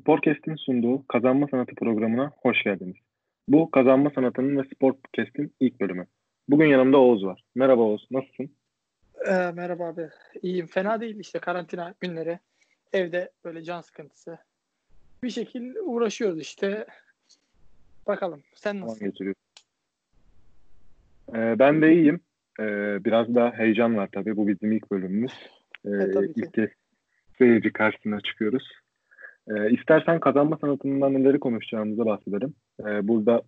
Sporkest'in sunduğu Kazanma Sanatı programına hoş geldiniz. Bu Kazanma Sanatı'nın ve Sporkest'in ilk bölümü. Bugün yanımda Oğuz var. Merhaba Oğuz, nasılsın? Ee, merhaba abi. İyiyim. Fena değil işte karantina günleri. Evde böyle can sıkıntısı. Bir şekilde uğraşıyoruz işte. Bakalım. Sen nasılsın? Ee, ben de iyiyim. Ee, biraz daha heyecan var tabii. Bu bizim ilk bölümümüz. Ee, E, tabii ki. ilk kez seyirci karşısına çıkıyoruz. Ee, istersen kazanma sanatından neleri konuşacağımıza bahsedelim. Ee, burada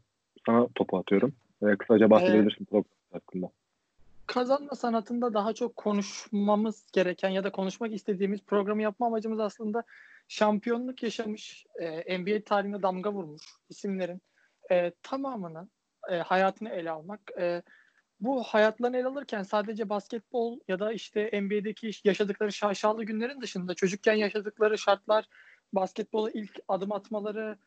sana topu atıyorum. Ee, kısaca bahsedebilirsin program hakkında. Kazanma sanatında daha çok konuşmamız gereken ya da konuşmak istediğimiz programı yapma amacımız aslında şampiyonluk yaşamış, e, NBA tarihine damga vurmuş isimlerin e, tamamının e, hayatını ele almak. E, bu hayatlarını ele alırken sadece basketbol ya da işte NBA'deki yaşadıkları şaşalı günlerin dışında çocukken yaşadıkları şartlar, basketbola ilk adım atmaları,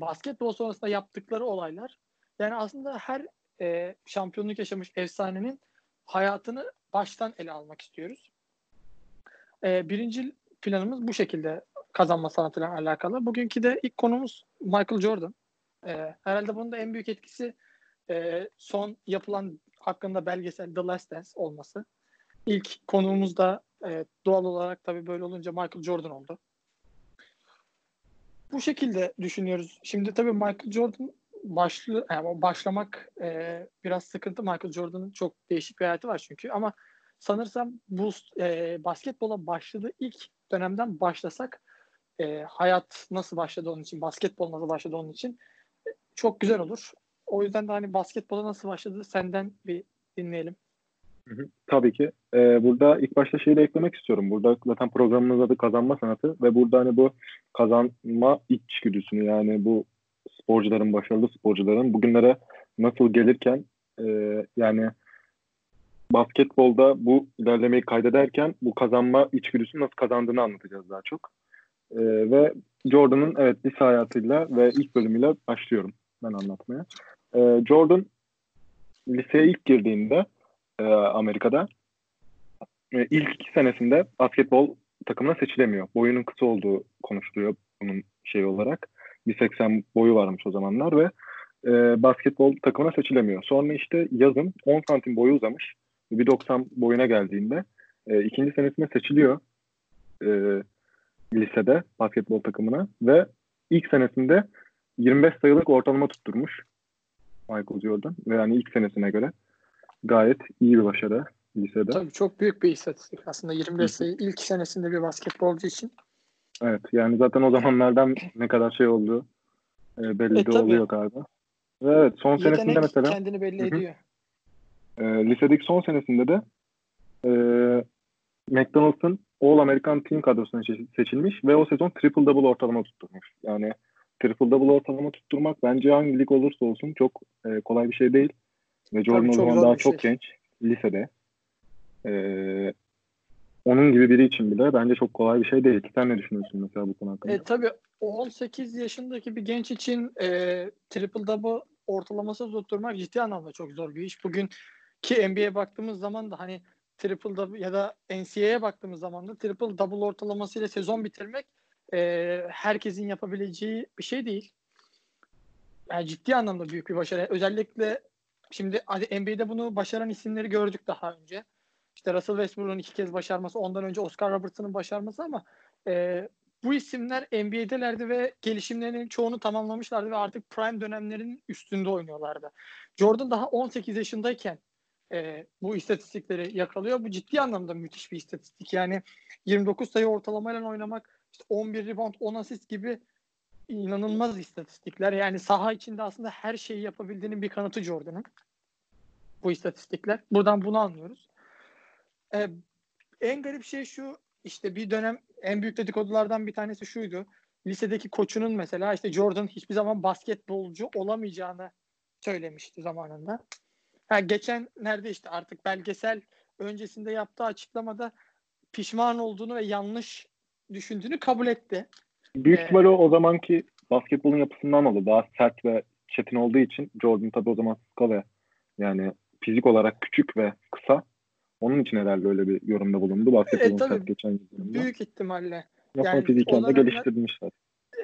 basketbol sonrasında yaptıkları olaylar. Yani aslında her e, şampiyonluk yaşamış efsanenin hayatını baştan ele almak istiyoruz. E, birinci planımız bu şekilde kazanma sanatıyla alakalı. Bugünkü de ilk konumuz Michael Jordan. E, herhalde bunun da en büyük etkisi e, son yapılan hakkında belgesel The Last Dance olması. İlk konuğumuz da e, doğal olarak tabii böyle olunca Michael Jordan oldu. Bu şekilde düşünüyoruz. Şimdi tabii Michael Jordan başlı yani başlamak e, biraz sıkıntı. Michael Jordan'ın çok değişik bir hayatı var çünkü ama sanırsam bu e, basketbola başladığı ilk dönemden başlasak e, hayat nasıl başladı onun için, basketbol nasıl başladı onun için e, çok güzel olur. O yüzden de hani basketbola nasıl başladı senden bir dinleyelim. Tabii ki. Ee, burada ilk başta şeyi de eklemek istiyorum. Burada zaten programımız adı kazanma sanatı ve burada hani bu kazanma içgüdüsünü yani bu sporcuların, başarılı sporcuların bugünlere nasıl gelirken e, yani basketbolda bu ilerlemeyi kaydederken bu kazanma içgüdüsünü nasıl kazandığını anlatacağız daha çok. E, ve Jordan'ın evet lise hayatıyla ve ilk bölümüyle başlıyorum ben anlatmaya. E, Jordan liseye ilk girdiğinde e, Amerika'da. E, ilk iki senesinde basketbol takımına seçilemiyor. Boyunun kısa olduğu konuşuluyor bunun şey olarak. 1.80 boyu varmış o zamanlar ve e, basketbol takımına seçilemiyor. Sonra işte yazın 10 santim boyu uzamış. 1.90 boyuna geldiğinde e, ikinci senesinde seçiliyor e, lisede basketbol takımına ve ilk senesinde 25 sayılık ortalama tutturmuş Michael Jordan ve yani ilk senesine göre gayet iyi bir başarı lisede. Tabii çok büyük bir istatistik aslında 25 sayı ilk senesinde bir basketbolcu için. Evet yani zaten o zamanlardan ne kadar şey olduğu e, belli E, de tabii. oluyor galiba. Ve evet son senesinde Yetenek mesela kendini belli Hı hı. ediyor. e, lisedeki son senesinde de e, McDonald's'ın All American Team kadrosuna seç- seçilmiş ve o sezon triple double ortalama tutturmuş. Yani triple double ortalama tutturmak bence hangi lig olursa olsun çok e, kolay bir şey değil. Ve Jordan Tabii, o zaman daha bir çok şey. genç lisede. E, onun gibi biri için bile bence çok kolay bir şey değil. Sen ne düşünüyorsun mesela bu konu hakkında? E, tabii o 18 yaşındaki bir genç için e, triple double ortalaması tutturmak ciddi anlamda çok zor bir iş. Bugün ki NBA'ye baktığımız zaman da hani triple double ya da NCAA'ye baktığımız zaman da triple double ortalamasıyla sezon bitirmek e, herkesin yapabileceği bir şey değil. Yani ciddi anlamda büyük bir başarı. Özellikle şimdi NBA'de bunu başaran isimleri gördük daha önce. İşte Russell Westbrook'un iki kez başarması, ondan önce Oscar Robertson'ın başarması ama e, bu isimler NBA'delerdi ve gelişimlerinin çoğunu tamamlamışlardı ve artık prime dönemlerinin üstünde oynuyorlardı. Jordan daha 18 yaşındayken e, bu istatistikleri yakalıyor. Bu ciddi anlamda müthiş bir istatistik. Yani 29 sayı ortalamayla oynamak, işte 11 rebound, 10 asist gibi inanılmaz istatistikler. Yani saha içinde aslında her şeyi yapabildiğinin bir kanıtı Jordan'ın. Bu istatistikler. Buradan bunu anlıyoruz. Ee, en garip şey şu işte bir dönem en büyük dedikodulardan bir tanesi şuydu. Lisedeki koçunun mesela işte Jordan hiçbir zaman basketbolcu olamayacağını söylemişti zamanında. Ha, geçen nerede işte artık belgesel öncesinde yaptığı açıklamada pişman olduğunu ve yanlış düşündüğünü kabul etti. Büyük Ee, ihtimalle o zamanki basketbolun yapısından oldu. Daha sert ve çetin olduğu için Jordan tabii o zaman ve yani fizik olarak küçük ve kısa. Onun için herhalde öyle bir yorumda bulundu. Basketbolun E, tabii. geçen yüzyılında. Büyük ihtimalle. Yapma yani fiziken de geliştirmişler.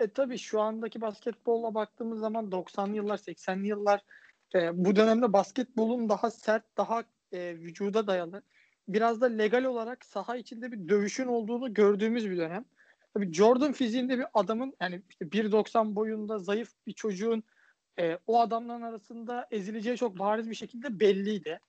E, tabii şu andaki basketbolla baktığımız zaman 90'lı yıllar, 80'li yıllar e, bu dönemde basketbolun daha sert, daha e, vücuda dayalı, biraz da legal olarak saha içinde bir dövüşün olduğunu gördüğümüz bir dönem. Tabii Jordan fiziğinde bir adamın yani işte 1.90 boyunda zayıf bir çocuğun e, o adamların arasında ezileceği çok bariz bir şekilde belliydi.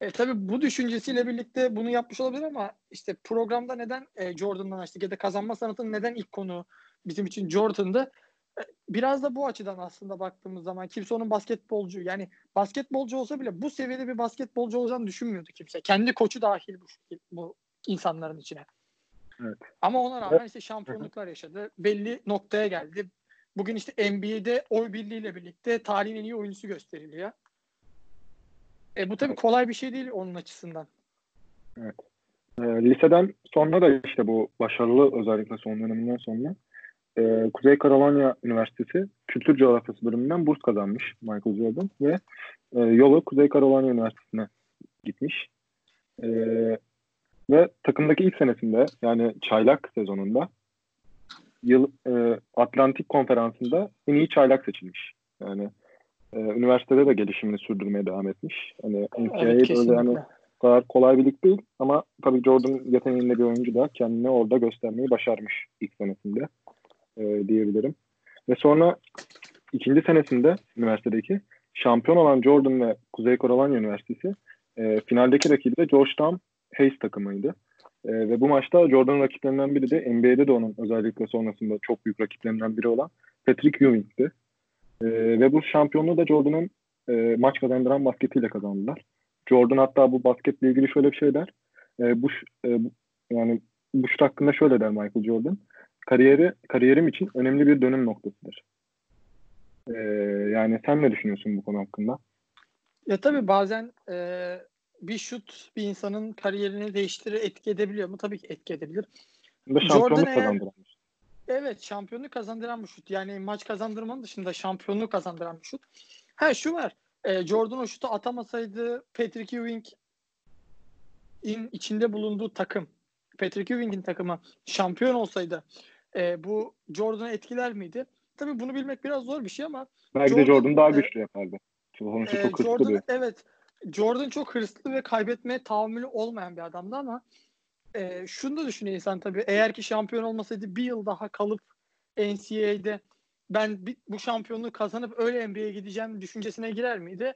E, tabii bu düşüncesiyle birlikte bunu yapmış olabilir ama işte programda neden e, Jordan'dan açtık ya da kazanma sanatının neden ilk konu bizim için Jordan'dı. E, biraz da bu açıdan aslında baktığımız zaman kimse onun basketbolcu yani basketbolcu olsa bile bu seviyede bir basketbolcu olacağını düşünmüyordu kimse. Kendi koçu dahil bu, bu insanların içine. Evet. Ama ona rağmen işte şampiyonluklar yaşadı. Belli noktaya geldi. Bugün işte NBA'de oy birliğiyle birlikte tarihin en iyi oyuncusu gösteriliyor. E, bu tabii kolay bir şey değil onun açısından. Evet. E, liseden sonra da işte bu başarılı özellikle son döneminden sonra e, Kuzey Carolina Üniversitesi Kültür Coğrafyası bölümünden burs kazanmış Michael Jordan ve e, yolu Kuzey Carolina Üniversitesi'ne gitmiş. E, ve takımdaki ilk senesinde yani çaylak sezonunda yıl e, Atlantik Konferansı'nda en iyi çaylak seçilmiş. Yani e, üniversitede de gelişimini sürdürmeye devam etmiş. Hani NCAA'de evet, öyle yani kadar kolay bir lig değil ama tabii Jordan yeteneğinde bir oyuncu da kendini orada göstermeyi başarmış ilk senesinde e, diyebilirim. Ve sonra ikinci senesinde üniversitedeki şampiyon olan Jordan ve Kuzey Carolina Üniversitesi e, finaldeki rakibi de Georgetown Hayes takımıydı. E, ve bu maçta Jordan'ın rakiplerinden biri de NBA'de de onun özellikle sonrasında çok büyük rakiplerinden biri olan Patrick Ewing'ti. E, ve bu şampiyonluğu da Jordan'ın e, maç kazandıran basketiyle kazandılar. Jordan hatta bu basketle ilgili şöyle bir şey der. E, bu e, yani bu şut hakkında şöyle der Michael Jordan. Kariyeri kariyerim için önemli bir dönüm noktasıdır. E, yani sen ne düşünüyorsun bu konu hakkında? Ya tabii bazen e, bir şut bir insanın kariyerini değiştirir, etki edebiliyor mu? Tabii ki etki edebilir. Jordan eğer, Evet şampiyonluk kazandıran bir şut. Yani maç kazandırmanın dışında şampiyonluk kazandıran bir şut. Ha şu var. E, Jordan o şutu atamasaydı Patrick Ewing in içinde bulunduğu takım Patrick Ewing'in takımı şampiyon olsaydı e, bu Jordan'ı etkiler miydi? Tabii bunu bilmek biraz zor bir şey ama belki Jordan, de Jordan daha güçlü e, yapardı. Sonuçta e, çok Jordan. Evet. Jordan çok hırslı ve kaybetmeye tahammülü olmayan bir adamdı ama e, şunu da düşünüyor insan tabii. Eğer ki şampiyon olmasaydı bir yıl daha kalıp NCAA'de ben bir, bu şampiyonluğu kazanıp öyle NBA'ye gideceğim düşüncesine girer miydi?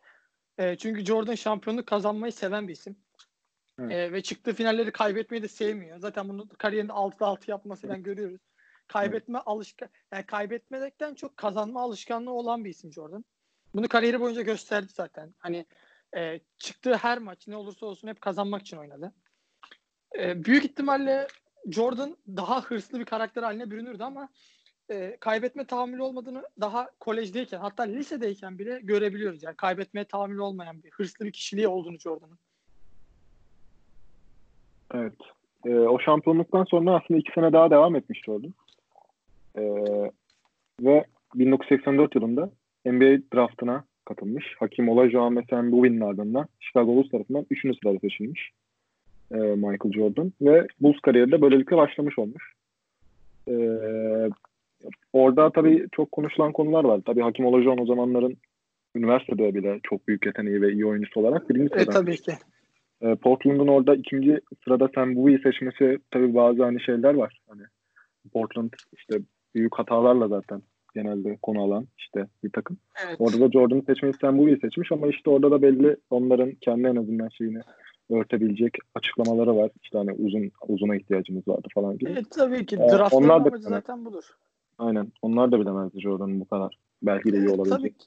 E, çünkü Jordan şampiyonluk kazanmayı seven bir isim. Evet. E, ve çıktığı finalleri kaybetmeyi de sevmiyor. Zaten bunu kariyerinde 6'da 6 yapmasıyla görüyoruz. Kaybetme evet. alışkan yani kaybetmekten çok kazanma alışkanlığı olan bir isim Jordan. Bunu kariyeri boyunca gösterdi zaten. Hani e, çıktığı her maç ne olursa olsun hep kazanmak için oynadı. E, büyük ihtimalle Jordan daha hırslı bir karakter haline bürünürdü ama e, kaybetme tahammülü olmadığını daha kolejdeyken hatta lisedeyken bile görebiliyoruz. Yani kaybetmeye tahammülü olmayan bir hırslı bir kişiliği olduğunu Jordan'ın. Evet. E, o şampiyonluktan sonra aslında iki sene daha devam etmiş Jordan. E, ve 1984 yılında NBA draftına katılmış. Hakim Olajuwon ve Sam Bowie ardından Chicago Bulls tarafından 3. sırada seçilmiş e, Michael Jordan ve Bulls kariyeri de böylelikle başlamış olmuş. E, orada tabii çok konuşulan konular var. Tabii Hakim Olajuwon o zamanların üniversitede bile çok büyük yeteneği ve iyi oyuncusu olarak birinci sırada. E, tabii ki. E, Portland'ın orada ikinci sırada Sam Bowie'yi seçmesi tabii bazı hani şeyler var. Hani Portland işte büyük hatalarla zaten genelde konu alan işte bir takım. Evet. Orada da Jordan'ı seçmeyi Bowie'yi seçmiş ama işte orada da belli onların kendi en azından şeyini örtebilecek açıklamaları var. İşte hani uzun uzuna ihtiyacımız vardı falan gibi. Evet tabii ki. Ee, Draftların onlar da, zaten budur. Aynen. Onlar da bilemezdi Jordan'ın bu kadar. Belki de iyi olabilir. Tabii ki.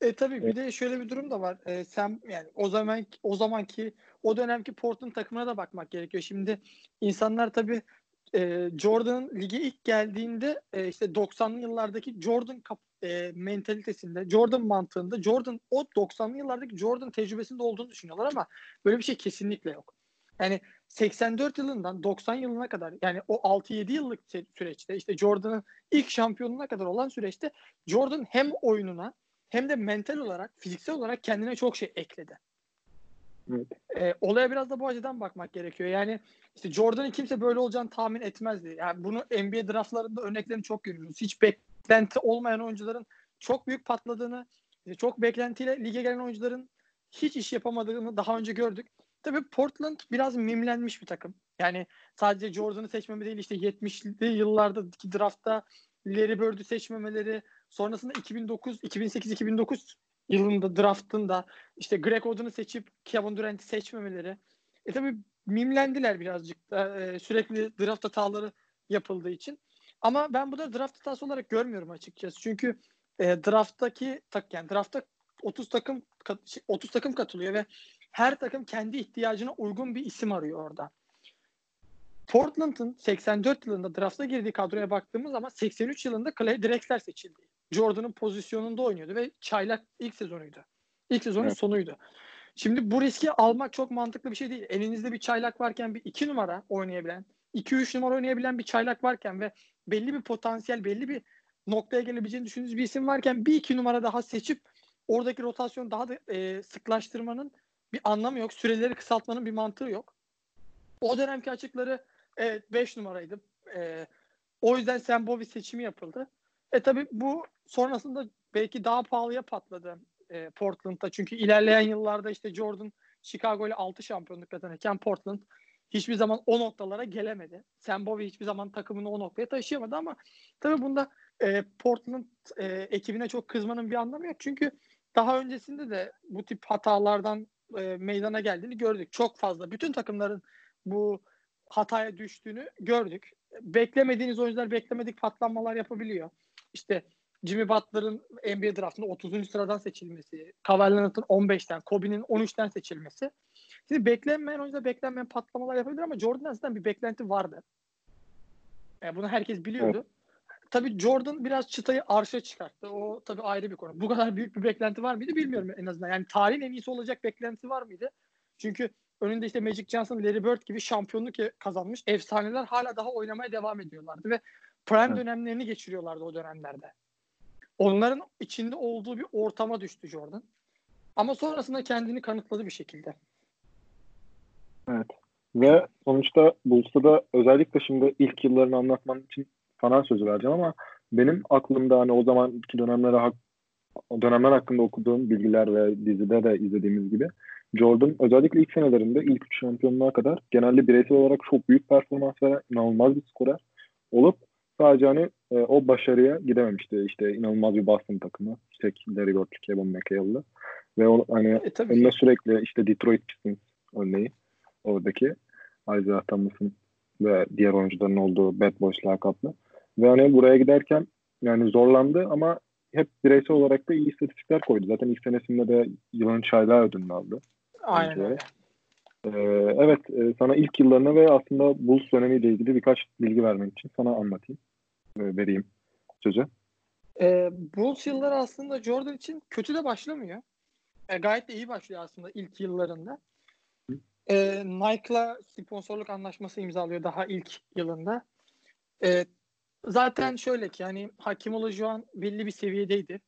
E tabii bir de şöyle bir durum da var. E, sen yani o zaman o zamanki o dönemki Portland takımına da bakmak gerekiyor. Şimdi insanlar tabii e, Jordan'ın lige ilk geldiğinde e, işte 90'lı yıllardaki Jordan kap, e, mentalitesinde, Jordan mantığında, Jordan o 90'lı yıllardaki Jordan tecrübesinde olduğunu düşünüyorlar ama böyle bir şey kesinlikle yok. Yani 84 yılından 90 yılına kadar yani o 6-7 yıllık süreçte işte Jordan'ın ilk şampiyonuna kadar olan süreçte Jordan hem oyununa hem de mental olarak, fiziksel olarak kendine çok şey ekledi. Evet. E, olaya biraz da bu açıdan bakmak gerekiyor. Yani işte Jordan'ın kimse böyle olacağını tahmin etmezdi. Yani bunu NBA draftlarında örneklerini çok görüyoruz. Hiç beklenti olmayan oyuncuların çok büyük patladığını, çok beklentiyle lige gelen oyuncuların hiç iş yapamadığını daha önce gördük. Tabii Portland biraz mimlenmiş bir takım. Yani sadece Jordan'ı seçmeme değil işte 70'li yıllardaki draftta Larry Bird'ü seçmemeleri, sonrasında 2009, 2008, 2009 yılında draftında işte Greg Oden'ı seçip Kevin Durant'i seçmemeleri. E tabii mimlendiler birazcık da e, sürekli draft hataları yapıldığı için. Ama ben bu da draft hatası olarak görmüyorum açıkçası. Çünkü e, drafttaki tak yani draftta 30 takım 30 takım katılıyor ve her takım kendi ihtiyacına uygun bir isim arıyor orada. Portland'ın 84 yılında drafta girdiği kadroya baktığımız zaman 83 yılında Clay Drexler seçildi. Jordan'ın pozisyonunda oynuyordu ve çaylak ilk sezonuydu. İlk sezonun evet. sonuydu. Şimdi bu riski almak çok mantıklı bir şey değil. Elinizde bir çaylak varken bir iki numara oynayabilen, 2-3 numara oynayabilen bir çaylak varken ve belli bir potansiyel, belli bir noktaya gelebileceğini düşündüğünüz bir isim varken bir iki numara daha seçip oradaki rotasyonu daha da e, sıklaştırmanın bir anlamı yok. Süreleri kısaltmanın bir mantığı yok. O dönemki açıkları evet 5 numaraydı. E, o yüzden Sam Bowie seçimi yapıldı. E tabi bu sonrasında belki daha pahalıya patladı e, Portland'da. Çünkü ilerleyen yıllarda işte Jordan Chicago ile 6 şampiyonluk kazanırken Portland hiçbir zaman o noktalara gelemedi. Sam Bowie hiçbir zaman takımını o noktaya taşıyamadı ama tabi bunda e, Portland e, ekibine çok kızmanın bir anlamı yok. Çünkü daha öncesinde de bu tip hatalardan e, meydana geldiğini gördük. Çok fazla. Bütün takımların bu hataya düştüğünü gördük. Beklemediğiniz oyuncular beklemedik patlanmalar yapabiliyor. İşte Jimmy Butler'ın NBA draftında 30. sıradan seçilmesi, Kawhi Leonard'ın 15'ten, Kobe'nin 13'ten seçilmesi. Şimdi beklenmeyen oyuncular beklenmeyen patlamalar yapabilir ama Jordan aslında bir beklenti vardı. Yani bunu herkes biliyordu. Evet. Tabii Jordan biraz çıtayı arşa çıkarttı. O tabii ayrı bir konu. Bu kadar büyük bir beklenti var mıydı bilmiyorum en azından. Yani tarihin en iyisi olacak beklenti var mıydı? Çünkü önünde işte Magic Johnson, Larry Bird gibi şampiyonluk kazanmış efsaneler hala daha oynamaya devam ediyorlardı ve prime evet. dönemlerini geçiriyorlardı o dönemlerde. Onların içinde olduğu bir ortama düştü Jordan. Ama sonrasında kendini kanıtladı bir şekilde. Evet. Ve sonuçta Bulls'ta da özellikle şimdi ilk yıllarını anlatman için sana sözü vereceğim ama benim aklımda hani o zamanki dönemlere o dönemler hakkında okuduğum bilgiler ve dizide de izlediğimiz gibi Jordan özellikle ilk senelerinde ilk üç şampiyonluğa kadar genelde bireysel olarak çok büyük performans veren inanılmaz bir skorer olup sadece hani e, o başarıya gidememişti. İşte inanılmaz bir Boston takımı. İşte Larry Bird, Kevin McHale'lı. Ve o, hani e, önüne sürekli işte Detroit Pistons örneği oradaki Isaiah Thomas'ın ve diğer oyuncuların olduğu Bad Boys lakaplı. Ve hani buraya giderken yani zorlandı ama hep bireysel olarak da iyi istatistikler koydu. Zaten ilk senesinde de yılın çaylağı ödülünü aldı. Aynen öyle. Ee, evet e, sana ilk yıllarına ve aslında Bulls dönemiyle ilgili birkaç bilgi vermek için sana anlatayım. E, vereyim sözü. E, Bulls yılları aslında Jordan için kötü de başlamıyor. E, gayet de iyi başlıyor aslında ilk yıllarında. E, Nike'la sponsorluk anlaşması imzalıyor daha ilk yılında. E, zaten şöyle ki yani Hakim Olajuwon belli bir seviyedeydi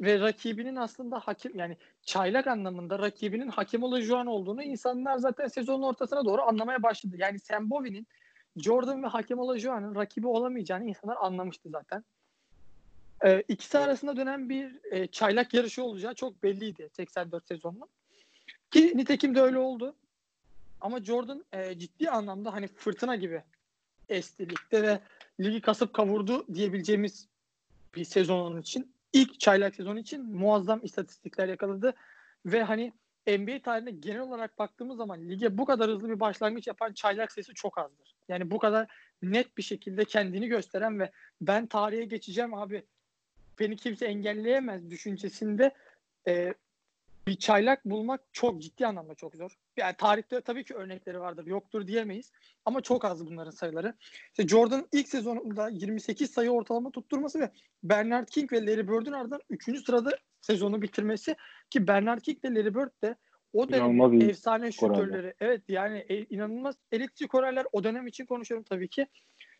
ve rakibinin aslında hakim yani çaylak anlamında rakibinin hakim Olajuwon olduğunu insanlar zaten sezonun ortasına doğru anlamaya başladı. Yani Sam Bowie'nin Jordan ve Hakim Olajuwon'un rakibi olamayacağını insanlar anlamıştı zaten. Ee, ikisi arasında dönen bir e, çaylak yarışı olacağı çok belliydi 84 sezonunda. Ki nitekim de öyle oldu. Ama Jordan e, ciddi anlamda hani fırtına gibi esti ligde ve ligi kasıp kavurdu diyebileceğimiz bir sezonun için ilk çaylak sezonu için muazzam istatistikler yakaladı ve hani NBA tarihinde genel olarak baktığımız zaman lige bu kadar hızlı bir başlangıç yapan çaylak sayısı çok azdır. Yani bu kadar net bir şekilde kendini gösteren ve ben tarihe geçeceğim abi beni kimse engelleyemez düşüncesinde e, bir çaylak bulmak çok ciddi anlamda çok zor. Yani tarihte tabii ki örnekleri vardır. Yoktur diyemeyiz. Ama çok az bunların sayıları. İşte Jordan ilk sezonunda 28 sayı ortalama tutturması ve Bernard King ve Larry Bird'ün ardından 3. sırada sezonu bitirmesi ki Bernard King ve Larry Bird de o dönem efsane şutörleri. Evet yani e, inanılmaz elit skorerler o dönem için konuşuyorum tabii ki.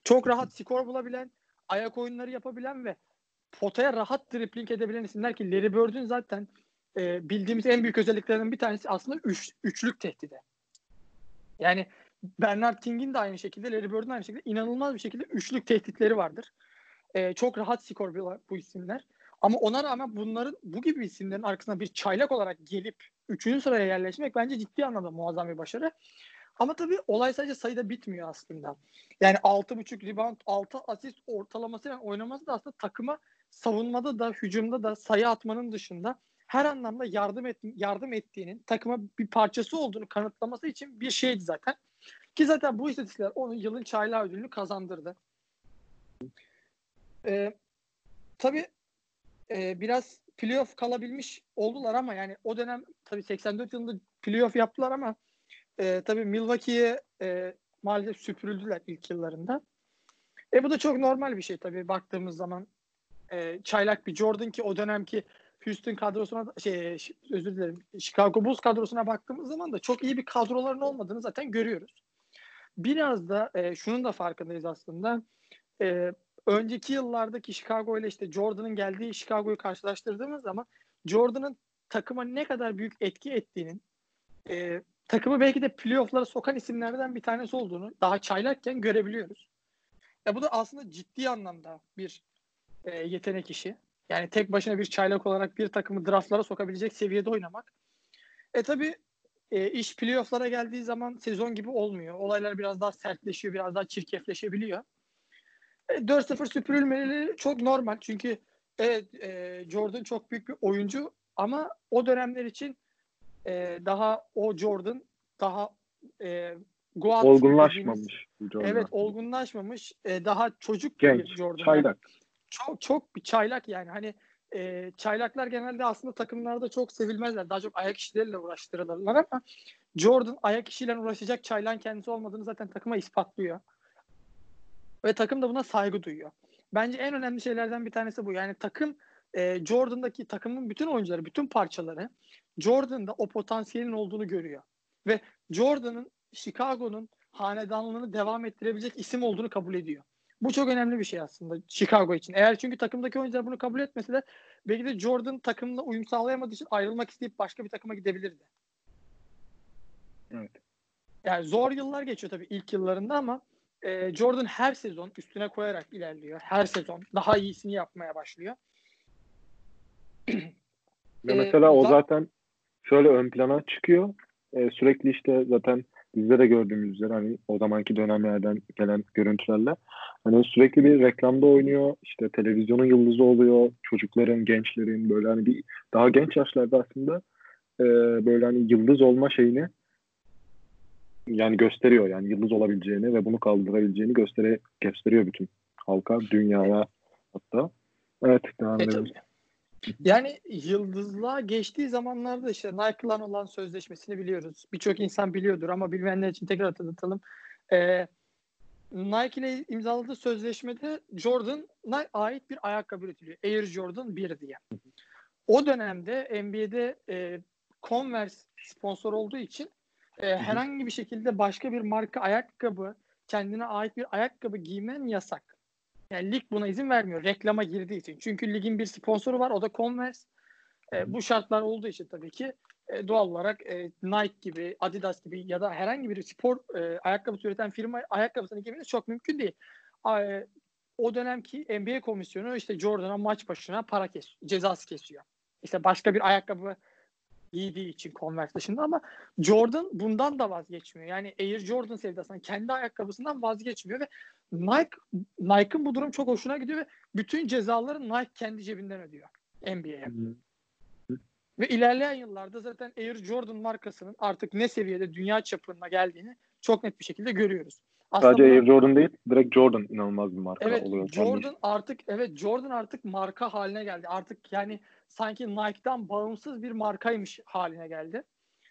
Çok rahat skor bulabilen, ayak oyunları yapabilen ve potaya rahat dribbling edebilen isimler ki Larry Bird'ün zaten e, bildiğimiz en büyük özelliklerinden bir tanesi aslında üç, üçlük tehdidi. Yani Bernard King'in de aynı şekilde, Larry Bird'ün aynı şekilde inanılmaz bir şekilde üçlük tehditleri vardır. E, çok rahat skor bu isimler. Ama ona rağmen bunların bu gibi isimlerin arkasına bir çaylak olarak gelip üçüncü sıraya yerleşmek bence ciddi anlamda muazzam bir başarı. Ama tabii olay sadece sayıda bitmiyor aslında. Yani 6.5 rebound, 6 asist ortalamasıyla oynaması da aslında takıma savunmada da hücumda da sayı atmanın dışında her anlamda yardım et, yardım ettiğinin takıma bir parçası olduğunu kanıtlaması için bir şeydi zaten. Ki zaten bu istatistikler onun yılın çaylağı ödülünü kazandırdı. Ee, tabii e, biraz playoff kalabilmiş oldular ama yani o dönem tabii 84 yılında playoff yaptılar ama e, tabii Milwaukee'ye e, maalesef süpürüldüler ilk yıllarında. E bu da çok normal bir şey tabii baktığımız zaman. E, çaylak bir Jordan ki o dönemki Houston kadrosuna şey özür dilerim Chicago Bulls kadrosuna baktığımız zaman da çok iyi bir kadroların olmadığını zaten görüyoruz. Biraz da e, şunun da farkındayız aslında. E, önceki yıllardaki Chicago ile işte Jordan'ın geldiği Chicago'yu karşılaştırdığımız zaman Jordan'ın takıma ne kadar büyük etki ettiğinin e, takımı belki de playoff'lara sokan isimlerden bir tanesi olduğunu daha çaylakken görebiliyoruz. Ya bu da aslında ciddi anlamda bir e, yetenek işi. Yani tek başına bir çaylak olarak bir takımı draftlara sokabilecek seviyede oynamak. E tabi e, iş playoff'lara geldiği zaman sezon gibi olmuyor. Olaylar biraz daha sertleşiyor, biraz daha çirkefleşebiliyor. E, 4-0 süpürülmeleri çok normal. Çünkü evet e, Jordan çok büyük bir oyuncu ama o dönemler için e, daha o Jordan daha e, Goat olgunlaşmamış. Jordan evet olgunlaşmamış. E, daha çocuk Genç, bir Jordan. Çaylak. Çok çok bir çaylak yani. Hani e, çaylaklar genelde aslında takımlarda çok sevilmezler. Daha çok ayak işleriyle uğraştırılırlar ama Jordan ayak işiyle uğraşacak çaylağın kendisi olmadığını zaten takıma ispatlıyor. Ve takım da buna saygı duyuyor. Bence en önemli şeylerden bir tanesi bu. Yani takım e, Jordan'daki takımın bütün oyuncuları, bütün parçaları Jordan'da o potansiyelin olduğunu görüyor. Ve Jordan'ın Chicago'nun hanedanlığını devam ettirebilecek isim olduğunu kabul ediyor. Bu çok önemli bir şey aslında Chicago için. Eğer çünkü takımdaki oyuncular bunu kabul etmese de belki de Jordan takımla uyum sağlayamadığı için ayrılmak isteyip başka bir takıma gidebilirdi. Evet. Yani zor yıllar geçiyor tabii ilk yıllarında ama e, Jordan her sezon üstüne koyarak ilerliyor. Her sezon daha iyisini yapmaya başlıyor. Ya mesela ee, o zaten şöyle ön plana çıkıyor. Ee, sürekli işte zaten bizde de gördüğümüz üzere hani o zamanki dönemlerden gelen görüntülerle hani sürekli bir reklamda oynuyor. işte televizyonun yıldızı oluyor. Çocukların, gençlerin böyle hani bir daha genç yaşlarda aslında e, böyle hani yıldız olma şeyini yani gösteriyor yani yıldız olabileceğini ve bunu kaldırabileceğini göstere, gösteriyor bütün halka, dünyaya hatta. Evet, devam e, edelim. Yani yıldızlığa geçtiği zamanlarda işte Nike'la olan sözleşmesini biliyoruz. Birçok insan biliyordur ama bilmeyenler için tekrar hatırlatalım. Ee, Nike ile imzaladığı sözleşmede Jordan'a ait bir ayakkabı üretiliyor. Air Jordan 1 diye. O dönemde NBA'de e, Converse sponsor olduğu için e, herhangi bir şekilde başka bir marka ayakkabı, kendine ait bir ayakkabı giymen yasak. Yani lig buna izin vermiyor reklama girdiği için. Çünkü ligin bir sponsoru var o da Converse. E, bu şartlar olduğu için tabii ki e, doğal olarak e, Nike gibi, Adidas gibi ya da herhangi bir spor e, ayakkabı üreten firma ayakkabısını giymeniz çok mümkün değil. E, o dönemki NBA komisyonu işte Jordan'a maç başına para kes, cezası kesiyor. İşte başka bir ayakkabı giydiği için Converse dışında ama Jordan bundan da vazgeçmiyor. Yani Air Jordan sevdasından kendi ayakkabısından vazgeçmiyor ve Nike Nike'ın bu durum çok hoşuna gidiyor ve bütün cezaları Nike kendi cebinden ödüyor NBA'ye. Ve ilerleyen yıllarda zaten Air Jordan markasının artık ne seviyede dünya çapına geldiğini çok net bir şekilde görüyoruz. Aslında Sadece Air Jordan değil, direkt Jordan inanılmaz bir marka evet, oluyor. Jordan artık evet Jordan artık marka haline geldi. Artık yani sanki Nike'dan bağımsız bir markaymış haline geldi.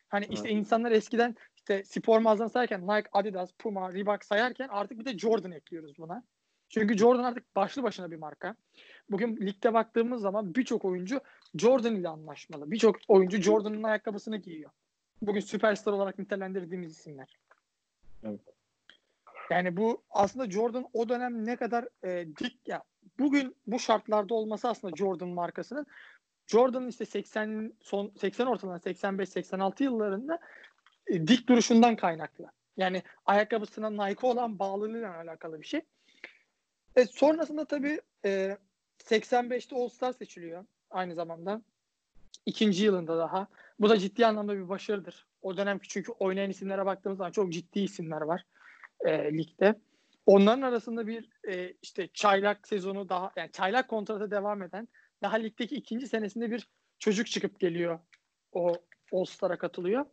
Hani evet. işte insanlar eskiden işte spor mağazası sayarken Nike, Adidas, Puma, Reebok sayarken artık bir de Jordan ekliyoruz buna. Çünkü Jordan artık başlı başına bir marka. Bugün ligde baktığımız zaman birçok oyuncu Jordan ile anlaşmalı. Birçok oyuncu Jordan'ın ayakkabısını giyiyor. Bugün süperstar olarak nitelendirdiğimiz isimler. Evet. Yani bu aslında Jordan o dönem ne kadar e, dik ya bugün bu şartlarda olması aslında Jordan markasının Jordan'ın işte 80 son 80 ortalama 85 86 yıllarında e, dik duruşundan kaynaklı. Yani ayakkabısına Nike olan bağlılığıyla alakalı bir şey. E, sonrasında tabii e, 85'te All Star seçiliyor aynı zamanda. İkinci yılında daha. Bu da ciddi anlamda bir başarıdır. O dönemki çünkü oynayan isimlere baktığımız zaman çok ciddi isimler var e, ligde. Onların arasında bir e, işte çaylak sezonu daha yani çaylak kontratı devam eden daha ligdeki ikinci senesinde bir çocuk çıkıp geliyor. O All Star'a katılıyor.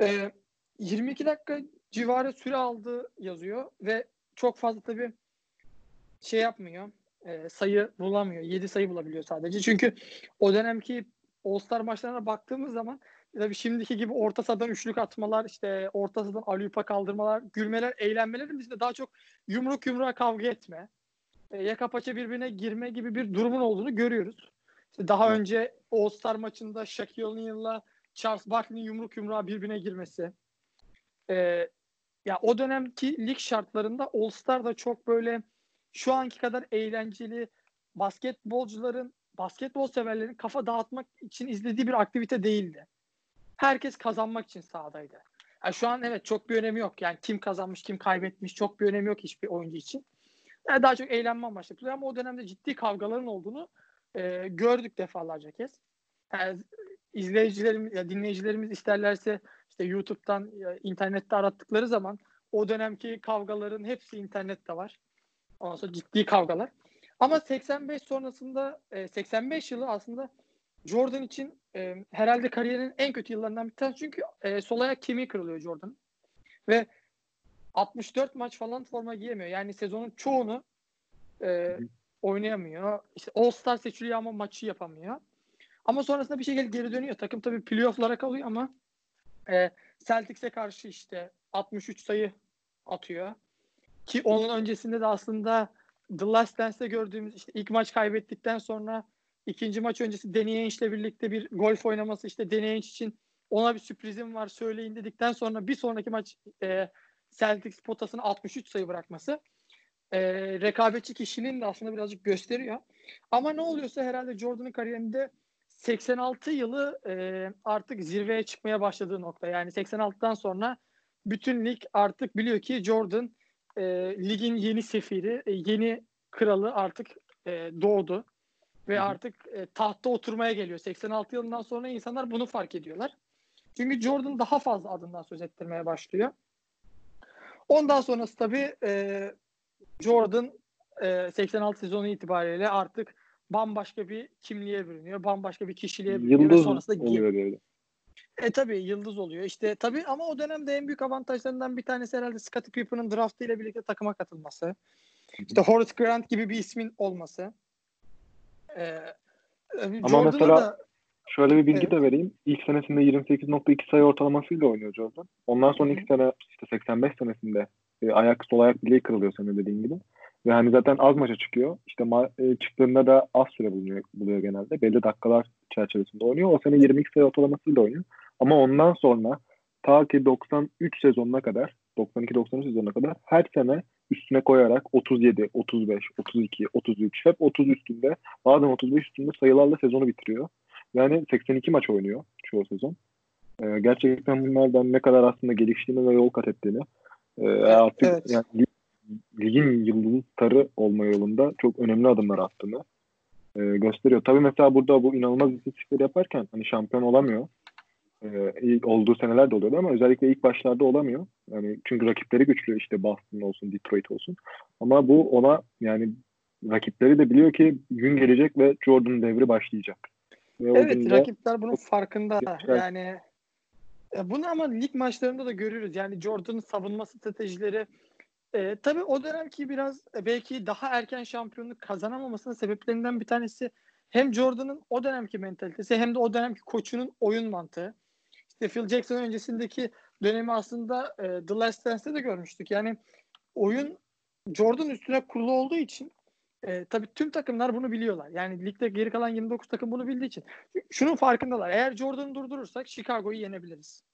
E, 22 dakika civarı süre aldı yazıyor ve çok fazla tabii şey yapmıyor. E, sayı bulamıyor. 7 sayı bulabiliyor sadece. Çünkü o dönemki All-Star maçlarına baktığımız zaman tabii şimdiki gibi orta sahadan üçlük atmalar, işte orta sahadan alüpa kaldırmalar, gülmeler, eğlenmelerin dışında daha çok yumruk yumruğa kavga etme, yaka paça birbirine girme gibi bir durumun olduğunu görüyoruz. İşte daha evet. önce All-Star maçında Shaquille O'Neal'la Charles Barkley'nin yumruk yumruğa birbirine girmesi. E, ya o dönemki lig şartlarında All-Star da çok böyle şu anki kadar eğlenceli basketbolcuların, basketbol severlerin kafa dağıtmak için izlediği bir aktivite değildi. Herkes kazanmak için sahadaydı. Yani şu an evet çok bir önemi yok. Yani kim kazanmış, kim kaybetmiş çok bir önemi yok hiçbir oyuncu için. Yani daha çok eğlenme amaçlı. Ama o dönemde ciddi kavgaların olduğunu e, gördük defalarca kez. Yani izleyicilerimiz, ya dinleyicilerimiz isterlerse işte YouTube'dan, ya, internette arattıkları zaman o dönemki kavgaların hepsi internette var. Ondan sonra ciddi kavgalar. Ama 85 sonrasında 85 yılı aslında Jordan için e, herhalde kariyerinin en kötü yıllarından bir tanesi. Çünkü e, sol ayak kemiği kırılıyor Jordan. Ve 64 maç falan forma giyemiyor. Yani sezonun çoğunu e, oynayamıyor. İşte All Star seçiliyor ama maçı yapamıyor. Ama sonrasında bir şekilde geri dönüyor. Takım tabii playoff'lara kalıyor ama e, Celtics'e karşı işte 63 sayı atıyor. Ki onun öncesinde de aslında The Last Dance'de gördüğümüz işte ilk maç kaybettikten sonra ikinci maç öncesi Danny Ainge'le birlikte bir golf oynaması işte Danny Ainge için ona bir sürprizim var söyleyin dedikten sonra bir sonraki maç e, Celtics potasına 63 sayı bırakması e, rekabetçi kişinin de aslında birazcık gösteriyor. Ama ne oluyorsa herhalde Jordan'ın kariyerinde 86 yılı e, artık zirveye çıkmaya başladığı nokta. Yani 86'dan sonra bütün lig artık biliyor ki Jordan e, ligin yeni sefiri, e, yeni kralı artık e, doğdu. Ve Hı-hı. artık e, tahta oturmaya geliyor. 86 yılından sonra insanlar bunu fark ediyorlar. Çünkü Jordan daha fazla adından söz ettirmeye başlıyor. Ondan sonrası tabii e, Jordan e, 86 sezonu itibariyle artık bambaşka bir kimliğe bürünüyor. Bambaşka bir kişiliğe bürünüyor. Yıldız ve sonrasında oluyor böyle. E tabii yıldız oluyor. İşte tabii ama o dönemde en büyük avantajlarından bir tanesi herhalde Scottie Pippen'ın draftı ile birlikte takıma katılması. İşte Horace Grant gibi bir ismin olması. Ee, ama Jordan'a mesela da, şöyle bir bilgi evet. de vereyim. İlk senesinde 28.2 sayı ortalamasıyla oynuyor Jordan. Ondan sonra ilk sene işte 85 senesinde e, ayak sol ayak bileği kırılıyor senin dediğin gibi. Ve hani zaten az maça çıkıyor. İşte ma- e, çıktığında da az süre buluyor, buluyor genelde. Belli dakikalar çerçevesinde oynuyor. O sene 22 sayı ortalamasıyla oynuyor. Ama ondan sonra ta ki 93 sezonuna kadar 92-93 sezonuna kadar her sene üstüne koyarak 37, 35, 32, 33 hep 30 üstünde bazen 35 üstünde sayılarla sezonu bitiriyor. Yani 82 maç oynuyor çoğu sezon. Ee, gerçekten bunlardan ne kadar aslında geliştiğini ve yol kat ettiğini e, artık evet. yani ligin yıldız tarı olma yolunda çok önemli adımlar attığını e, gösteriyor. Tabii mesela burada bu inanılmaz istatistikleri yaparken hani şampiyon olamıyor. E, olduğu seneler de oluyordu ama özellikle ilk başlarda olamıyor. Yani çünkü rakipleri güçlü işte Boston olsun, Detroit olsun. Ama bu ona yani rakipleri de biliyor ki gün gelecek ve Jordan devri başlayacak. Ve evet rakipler bunun farkında. Güzel. Yani bunu ama lig maçlarında da görüyoruz. Yani Jordan'ın savunma stratejileri e, tabii o dönemki biraz e, belki daha erken şampiyonluk kazanamamasının sebeplerinden bir tanesi hem Jordan'ın o dönemki mentalitesi hem de o dönemki koçunun oyun mantığı. İşte Phil Jackson öncesindeki dönemi aslında e, The Last Dance'de de görmüştük. Yani oyun Jordan üstüne kurulu olduğu için e, tabii tüm takımlar bunu biliyorlar. Yani ligde geri kalan 29 takım bunu bildiği için. Şunun farkındalar. Eğer Jordan'ı durdurursak Chicago'yu yenebiliriz.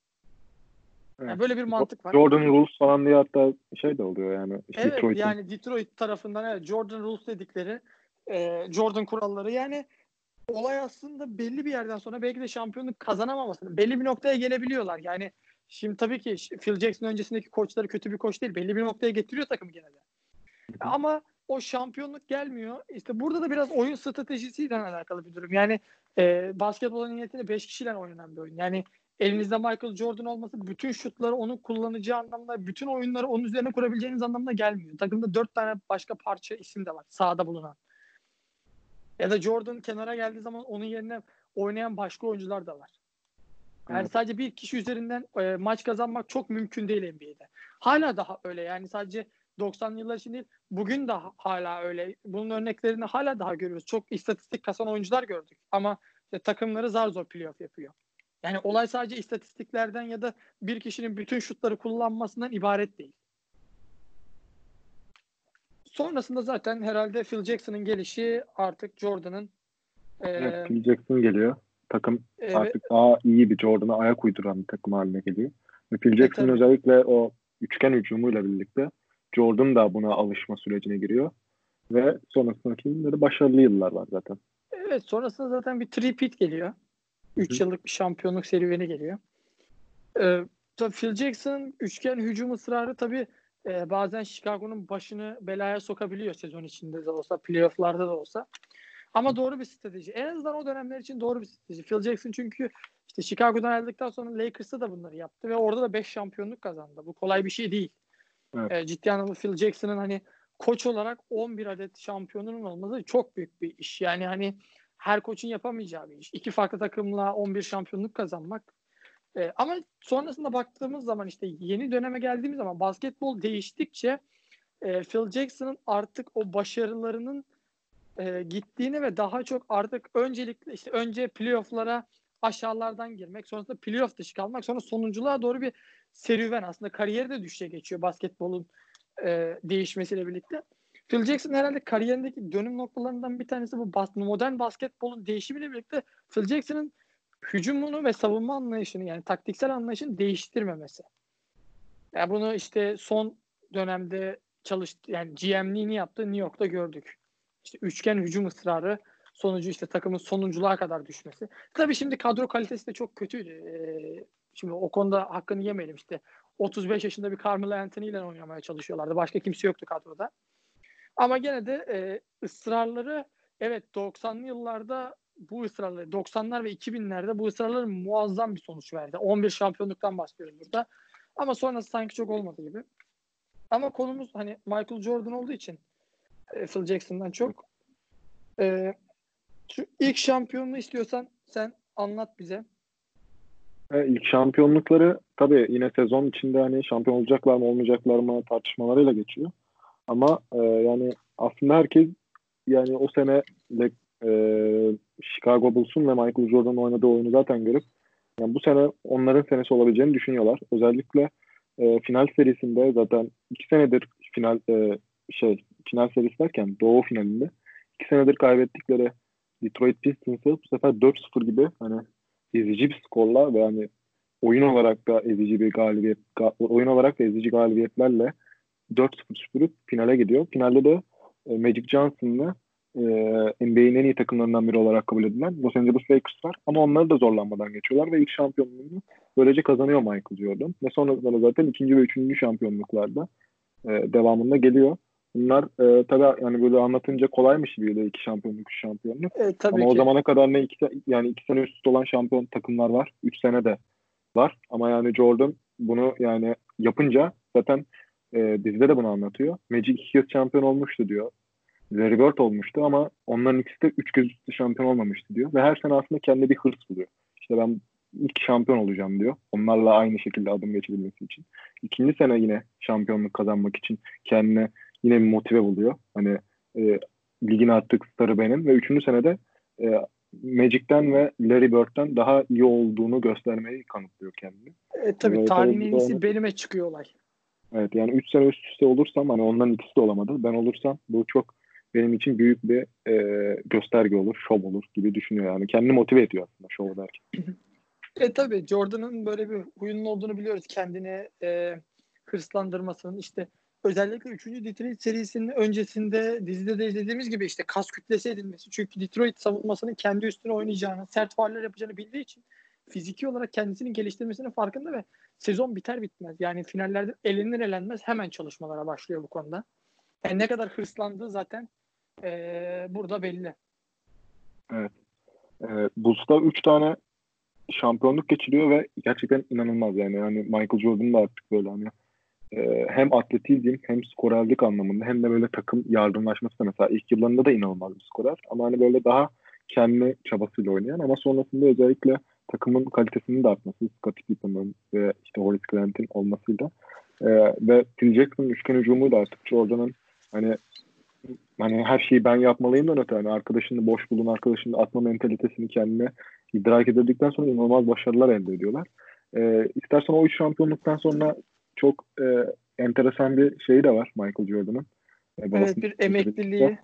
Evet. Yani böyle bir mantık var. Jordan Rules falan diye hatta şey de oluyor yani. İşte evet Detroit'in. yani Detroit tarafından evet Jordan Rules dedikleri e, Jordan kuralları yani olay aslında belli bir yerden sonra belki de şampiyonluk kazanamamasını belli bir noktaya gelebiliyorlar. Yani şimdi tabii ki Phil Jackson öncesindeki koçları kötü bir koç değil. Belli bir noktaya getiriyor takımı gene de. Ama o şampiyonluk gelmiyor. İşte burada da biraz oyun stratejisiyle alakalı bir durum. Yani e, basketbolun niyetinde 5 kişiyle oynanan bir oyun. Yani elinizde Michael Jordan olması bütün şutları onun kullanacağı anlamda, bütün oyunları onun üzerine kurabileceğiniz anlamda gelmiyor. Takımda 4 tane başka parça isim de var sahada bulunan. Ya da Jordan kenara geldiği zaman onun yerine oynayan başka oyuncular da var. Yani evet. sadece bir kişi üzerinden e, maç kazanmak çok mümkün değil NBA'de. Hala daha öyle yani sadece 90'lı yıllar için değil bugün de hala öyle. Bunun örneklerini hala daha görüyoruz. Çok istatistik kasan oyuncular gördük ama işte takımları zar zor playoff yapıyor. Yani olay sadece istatistiklerden ya da bir kişinin bütün şutları kullanmasından ibaret değil. Sonrasında zaten herhalde Phil Jackson'ın gelişi artık Jordan'ın e, evet, Phil Jackson geliyor. Takım e, artık daha iyi bir Jordan'a ayak uyduran bir takım haline geliyor. Ve Phil Jackson e, özellikle o üçgen hücumuyla birlikte Jordan da buna alışma sürecine giriyor. Ve sonrasındaki de başarılı yıllar var zaten. Evet sonrasında zaten bir tripit geliyor. 3 yıllık bir şampiyonluk serüveni geliyor. Ee, tabii Phil Jackson üçgen hücum ısrarı tabii e, bazen Chicago'nun başını belaya sokabiliyor sezon içinde de olsa, playofflarda da olsa. Ama doğru bir strateji. En azından o dönemler için doğru bir strateji. Phil Jackson çünkü işte Chicago'dan ayrıldıktan sonra Lakers'ta da bunları yaptı ve orada da 5 şampiyonluk kazandı. Bu kolay bir şey değil. Evet. E, ciddi anlamda Phil Jackson'ın hani koç olarak 11 adet şampiyonunun olması çok büyük bir iş. Yani hani her koçun yapamayacağı bir iş. İki farklı takımla 11 şampiyonluk kazanmak. E, ama sonrasında baktığımız zaman işte yeni döneme geldiğimiz zaman basketbol değiştikçe e, Phil Jackson'ın artık o başarılarının e, gittiğini ve daha çok artık öncelikle işte önce playoff'lara aşağılardan girmek, sonrasında playoff dışı kalmak, sonra sonunculuğa doğru bir serüven aslında kariyeri de düşüşe geçiyor basketbolun e, değişmesiyle birlikte. Phil Jackson herhalde kariyerindeki dönüm noktalarından bir tanesi bu bas modern basketbolun değişimiyle birlikte Phil Jackson'ın hücumunu ve savunma anlayışını yani taktiksel anlayışını değiştirmemesi. Yani bunu işte son dönemde çalıştı yani GM'liğini yaptığı New York'ta gördük. İşte üçgen hücum ısrarı sonucu işte takımın sonunculuğa kadar düşmesi. Tabii şimdi kadro kalitesi de çok kötüydü. Ee, şimdi o konuda hakkını yemeyelim işte. 35 yaşında bir Carmelo Anthony ile oynamaya çalışıyorlardı. Başka kimse yoktu kadroda. Ama gene de e, ısrarları evet 90'lı yıllarda bu ısrarları 90'lar ve 2000'lerde bu ısrarları muazzam bir sonuç verdi. 11 şampiyonluktan bahsediyoruz burada. Ama sonrası sanki çok olmadı gibi. Ama konumuz hani Michael Jordan olduğu için e, Phil Jackson'dan çok e, şu ilk şampiyonluğu istiyorsan sen anlat bize. E, ilk şampiyonlukları tabii yine sezon içinde hani şampiyon olacaklar mı olmayacaklar mı tartışmalarıyla geçiyor. Ama e, yani aslında herkes yani o sene e, Chicago Bulls'un ve Michael Jordan'ın oynadığı oyunu zaten görüp yani bu sene onların senesi olabileceğini düşünüyorlar. Özellikle e, final serisinde zaten iki senedir final e, şey final serisi derken Doğu finalinde iki senedir kaybettikleri Detroit Pistons'ı bu sefer 4-0 gibi hani ezici bir skorla ve hani oyun olarak da ezici bir galibiyet oyun olarak da ezici galibiyetlerle 4-0 süpürüp finale gidiyor. Finalde de e, Magic Johnson'la e, NBA'nin en iyi takımlarından biri olarak kabul edilen Los Angeles Lakers var. Ama onları da zorlanmadan geçiyorlar ve ilk şampiyonluğunu böylece kazanıyor Michael Jordan. Ve sonrasında zaten ikinci ve üçüncü şampiyonluklarda e, devamında geliyor. Bunlar e, tabii yani böyle anlatınca kolaymış gibi geliyor iki şampiyonluk, üç şampiyonluk. E, tabii Ama ki. o zamana kadar ne iki yani iki sene üst üste olan şampiyon takımlar var. Üç sene de var. Ama yani Jordan bunu yani yapınca zaten e, dizide de bunu anlatıyor. Magic iki kez şampiyon olmuştu diyor. Larry Bird olmuştu ama onların ikisi de üç kez üstü şampiyon olmamıştı diyor. Ve her sene aslında kendi bir hırs buluyor. İşte ben ilk şampiyon olacağım diyor. Onlarla aynı şekilde adım geçebilmesi için. İkinci sene yine şampiyonluk kazanmak için kendine yine bir motive buluyor. Hani e, ligin artık starı benim ve üçüncü senede e, Magic'ten ve Larry Bird'den daha iyi olduğunu göstermeyi kanıtlıyor kendini. E, tabii ee, tarihin en iyisi benime çıkıyor olay. Evet yani 3 sene üst üste olursam hani onların ikisi de olamadı. Ben olursam bu çok benim için büyük bir e, gösterge olur, şov olur gibi düşünüyor yani. Kendini motive ediyor aslında şov derken. e tabii Jordan'ın böyle bir huyunun olduğunu biliyoruz. Kendini e, hırslandırmasının işte özellikle 3. Detroit serisinin öncesinde dizide de izlediğimiz gibi işte kas kütlesi edilmesi. Çünkü Detroit savunmasının kendi üstüne oynayacağını, sert fauller yapacağını bildiği için fiziki olarak kendisini geliştirmesinin farkında ve sezon biter bitmez. Yani finallerde elenir elenmez hemen çalışmalara başlıyor bu konuda. Yani ne kadar hırslandığı zaten ee, burada belli. Evet. Ee, Bulls'ta 3 tane şampiyonluk geçiriyor ve gerçekten inanılmaz yani. yani Michael Jordan da artık böyle hani e, hem atletizm hem skorerlik anlamında hem de böyle takım yardımlaşması da mesela ilk yıllarında da inanılmaz bir skorer ama hani böyle daha kendi çabasıyla oynayan ama sonrasında özellikle takımın kalitesinin de artması Scottie Pippen'ın ve işte Horace Grant'in olmasıyla e, ve Phil Jackson'ın üçgen hücumuyla artık Jordan'ın hani hani her şeyi ben yapmalıyımdan öte hani arkadaşını boş bulun arkadaşını atma mentalitesini kendine idrak edildikten sonra inanılmaz başarılar elde ediyorlar. E, istersen o üç şampiyonluktan sonra çok e, enteresan bir şey de var Michael Jordan'ın. E, evet bir emekliliği.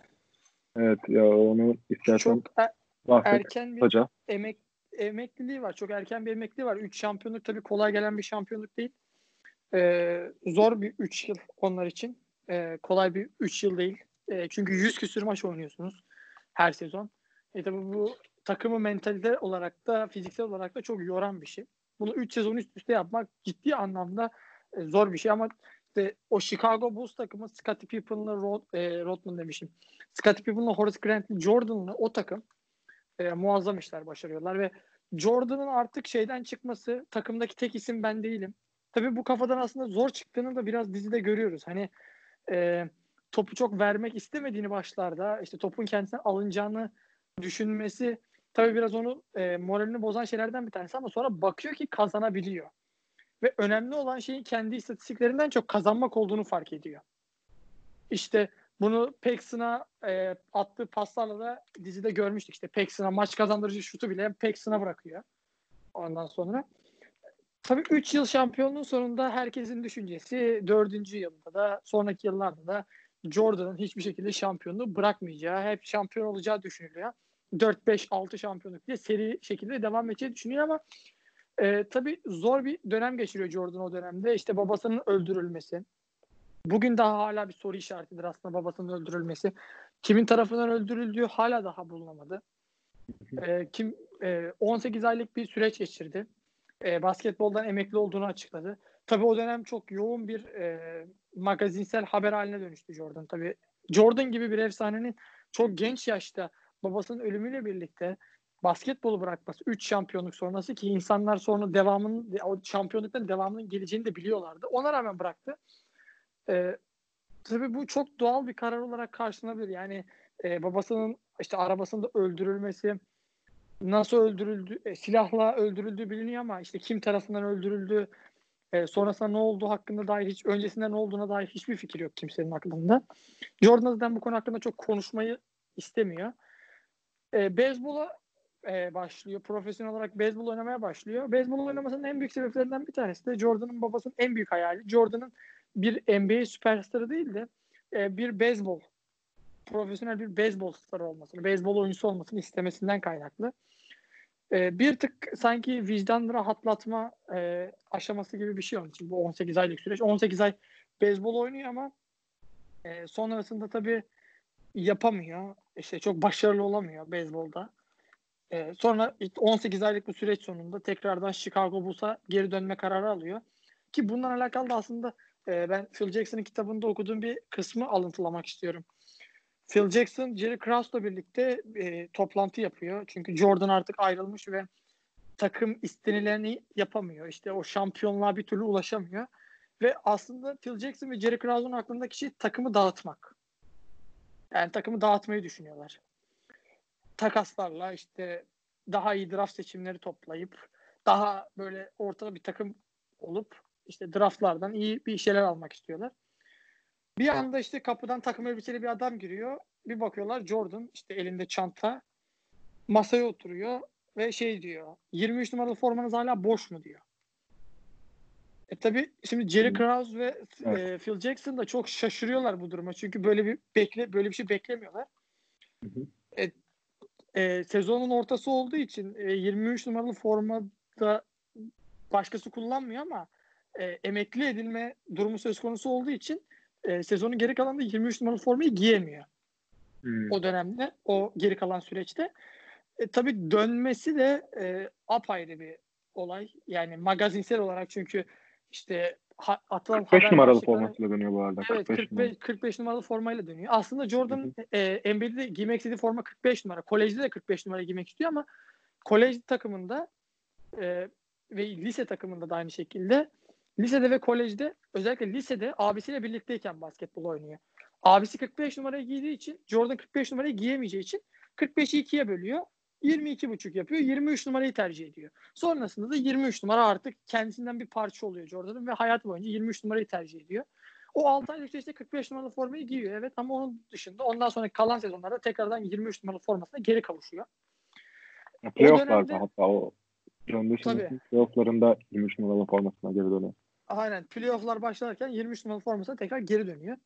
Evet ya onu istersen çok er, erken bir Hoca. emek emekliliği var. Çok erken bir emekliliği var. Üç şampiyonluk tabii kolay gelen bir şampiyonluk değil. Ee, zor bir üç yıl onlar için. Ee, kolay bir üç yıl değil. Ee, çünkü yüz küsür maç oynuyorsunuz her sezon. E tabii bu takımı mentalite olarak da fiziksel olarak da çok yoran bir şey. Bunu 3 sezon üst üste yapmak ciddi anlamda e, zor bir şey ama işte o Chicago Bulls takımı Scottie Pippen'la Rod, e, Rodman demişim. Scottie Pippen'la Horace Grant'la Jordan'la o takım e, muazzam işler başarıyorlar ve Jordan'ın artık şeyden çıkması takımdaki tek isim ben değilim. Tabii bu kafadan aslında zor çıktığını da biraz dizide görüyoruz. Hani e, topu çok vermek istemediğini başlarda işte topun kendisine alınacağını düşünmesi tabii biraz onu e, moralini bozan şeylerden bir tanesi ama sonra bakıyor ki kazanabiliyor. Ve önemli olan şeyin kendi istatistiklerinden çok kazanmak olduğunu fark ediyor. İşte bunu Paxson'a e, attığı paslarla da dizide görmüştük. İşte Paxson'a maç kazandırıcı şutu bile Paxson'a bırakıyor. Ondan sonra. Tabii 3 yıl şampiyonluğun sonunda herkesin düşüncesi 4. yılda da sonraki yıllarda da Jordan'ın hiçbir şekilde şampiyonluğu bırakmayacağı, hep şampiyon olacağı düşünülüyor. 4-5-6 şampiyonluk diye seri şekilde devam edeceği düşünüyor ama e, tabii zor bir dönem geçiriyor Jordan o dönemde. İşte babasının öldürülmesi. Bugün daha hala bir soru işaretidir aslında babasının öldürülmesi. Kimin tarafından öldürüldüğü hala daha bulunamadı. E, kim e, 18 aylık bir süreç geçirdi. E, basketboldan emekli olduğunu açıkladı. Tabii o dönem çok yoğun bir e, magazinsel haber haline dönüştü Jordan. Tabii Jordan gibi bir efsanenin çok genç yaşta babasının ölümüyle birlikte basketbolu bırakması 3 şampiyonluk sonrası ki insanlar sonra devamının o şampiyonlukların devamının geleceğini de biliyorlardı. Ona rağmen bıraktı. Ee, tabii bu çok doğal bir karar olarak karşılanabilir. Yani e, babasının işte arabasında öldürülmesi nasıl öldürüldü e, silahla öldürüldüğü biliniyor ama işte kim tarafından öldürüldü e, sonrasında ne olduğu hakkında dair hiç öncesinde ne olduğuna dair hiçbir fikir yok kimsenin aklında. Jordan bu konu hakkında çok konuşmayı istemiyor. E, beyzbola e, başlıyor. Profesyonel olarak beyzbol oynamaya başlıyor. Beyzbol oynamasının en büyük sebeplerinden bir tanesi de Jordan'ın babasının en büyük hayali. Jordan'ın bir NBA süperstarı değil de e, bir beyzbol profesyonel bir beyzbol starı olmasını, beyzbol oyuncusu olmasını istemesinden kaynaklı. E, bir tık sanki vicdan rahatlatma e, aşaması gibi bir şey onun için bu 18 aylık süreç. 18 ay beyzbol oynuyor ama e, sonrasında tabii yapamıyor. İşte çok başarılı olamıyor beyzbolda. Ee, sonra 18 aylık bir süreç sonunda tekrardan Chicago Bulls'a geri dönme kararı alıyor. Ki bundan alakalı da aslında e, ben Phil Jackson'ın kitabında okuduğum bir kısmı alıntılamak istiyorum. Phil Jackson, Jerry Krause'la birlikte e, toplantı yapıyor. Çünkü Jordan artık ayrılmış ve takım istenileni yapamıyor. İşte o şampiyonluğa bir türlü ulaşamıyor. Ve aslında Phil Jackson ve Jerry Krause'un aklındaki şey takımı dağıtmak. Yani takımı dağıtmayı düşünüyorlar. Takaslarla işte daha iyi draft seçimleri toplayıp daha böyle ortada bir takım olup işte draftlardan iyi bir şeyler almak istiyorlar. Bir anda işte kapıdan takım elbiseli bir adam giriyor. Bir bakıyorlar Jordan işte elinde çanta masaya oturuyor ve şey diyor 23 numaralı formanız hala boş mu diyor. E tabi şimdi Jerry Krause ve evet. e, Phil Jackson da çok şaşırıyorlar bu duruma. Çünkü böyle bir bekle böyle bir şey beklemiyorlar. Hı hı. E, sezonun ortası olduğu için e, 23 numaralı formada başkası kullanmıyor ama e, emekli edilme durumu söz konusu olduğu için e, sezonun geri kalanında 23 numaralı formayı giyemiyor. Hmm. O dönemde, o geri kalan süreçte. E, tabii dönmesi de e, apayrı bir olay. Yani magazinsel olarak çünkü işte ha, atılan 45 haber numaralı formasıyla dönüyor bu arada. Evet 45 45, numaralı. 45 numaralı formayla dönüyor. Aslında Jordan e, NBA'de giymek istediği forma 45 numara. Kolejde de 45 numara giymek istiyor ama kolej takımında e, ve lise takımında da aynı şekilde lisede ve kolejde özellikle lisede abisiyle birlikteyken basketbol oynuyor. Abisi 45 numarayı giydiği için Jordan 45 numarayı giyemeyeceği için 45'i ikiye bölüyor. 22,5 yapıyor. 23 numarayı tercih ediyor. Sonrasında da 23 numara artık kendisinden bir parça oluyor Jordan'ın ve hayatı boyunca 23 numarayı tercih ediyor. O 6 aylık süreçte 45 numaralı formayı giyiyor evet ama onun dışında ondan sonra kalan sezonlarda tekrardan 23 numaralı formasına geri kavuşuyor. Playoff'larda hatta o Tabii. Dishon'ın playoff'larında 23 numaralı formasına geri dönüyor. Aynen. Playoff'lar başlarken 23 numaralı formasına tekrar geri dönüyor.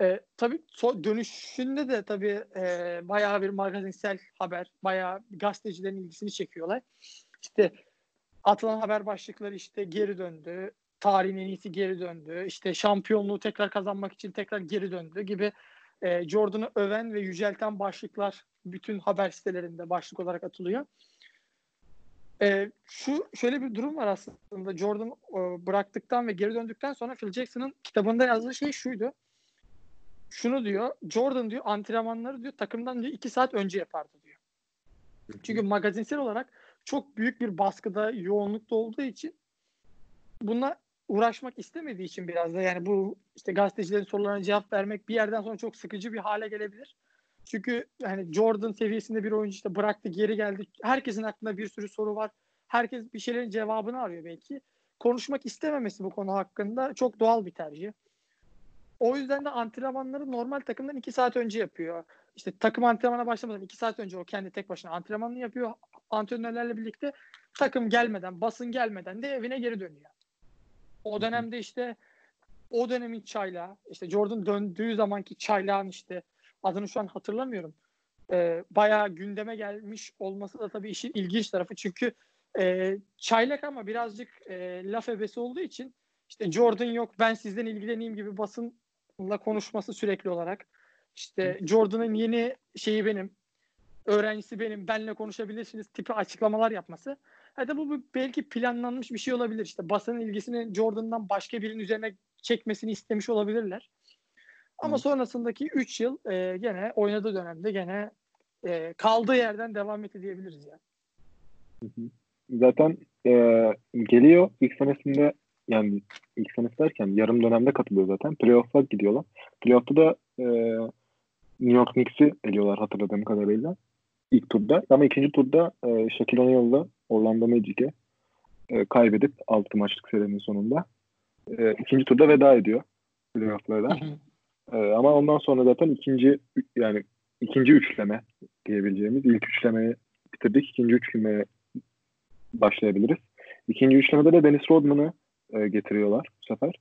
Ee, tabii dönüşünde de tabii e, bayağı bir magazinsel haber, bayağı gazetecilerin ilgisini çekiyorlar. İşte atılan haber başlıkları işte geri döndü, tarihin en iyisi geri döndü, işte şampiyonluğu tekrar kazanmak için tekrar geri döndü gibi e, Jordan'ı öven ve yücelten başlıklar bütün haber sitelerinde başlık olarak atılıyor. E, şu şöyle bir durum var aslında. Jordan e, bıraktıktan ve geri döndükten sonra Phil Jackson'ın kitabında yazdığı şey şuydu. Şunu diyor. Jordan diyor antrenmanları diyor takımdan diyor iki saat önce yapardı diyor. Çünkü magazinsel olarak çok büyük bir baskıda, yoğunlukta olduğu için buna uğraşmak istemediği için biraz da yani bu işte gazetecilerin sorularına cevap vermek bir yerden sonra çok sıkıcı bir hale gelebilir. Çünkü hani Jordan seviyesinde bir oyuncu işte bıraktı geri geldi. Herkesin aklında bir sürü soru var. Herkes bir şeylerin cevabını arıyor belki. Konuşmak istememesi bu konu hakkında çok doğal bir tercih. O yüzden de antrenmanları normal takımdan iki saat önce yapıyor. İşte takım antrenmana başlamadan iki saat önce o kendi tek başına antrenmanını yapıyor. Antrenörlerle birlikte takım gelmeden, basın gelmeden de evine geri dönüyor. O dönemde işte o dönemin çaylağı, işte Jordan döndüğü zamanki çaylağın işte adını şu an hatırlamıyorum. Ee, bayağı gündeme gelmiş olması da tabii işin ilginç tarafı. Çünkü e, çaylak ama birazcık e, laf ebesi olduğu için işte Jordan yok ben sizden ilgileneyim gibi basınla konuşması sürekli olarak. İşte Jordan'ın yeni şeyi benim, öğrencisi benim, benle konuşabilirsiniz tipi açıklamalar yapması. Hatta bu bu belki planlanmış bir şey olabilir. İşte basının ilgisini Jordan'dan başka birinin üzerine çekmesini istemiş olabilirler. Ama Hı. sonrasındaki 3 yıl e, gene oynadığı dönemde gene e, kaldığı yerden devam etti diyebiliriz yani. Zaten e, geliyor ilk senesinde yani ilk senesi derken yarım dönemde katılıyor zaten. Playoff'a gidiyorlar. Playoff'ta da e, New York Knicks'i eliyorlar hatırladığım kadarıyla. ilk turda. Ama ikinci turda e, Shaquille O'Neal'la Orlando Magic'e e, kaybedip 6 maçlık serinin sonunda e, ikinci turda veda ediyor playoff'larda. E, ama ondan sonra zaten ikinci yani ikinci üçleme diyebileceğimiz ilk üçlemeyi bitirdik. İkinci üçlemeye başlayabiliriz. İkinci üçlemede de Dennis Rodman'ı e, getiriyorlar bu sefer.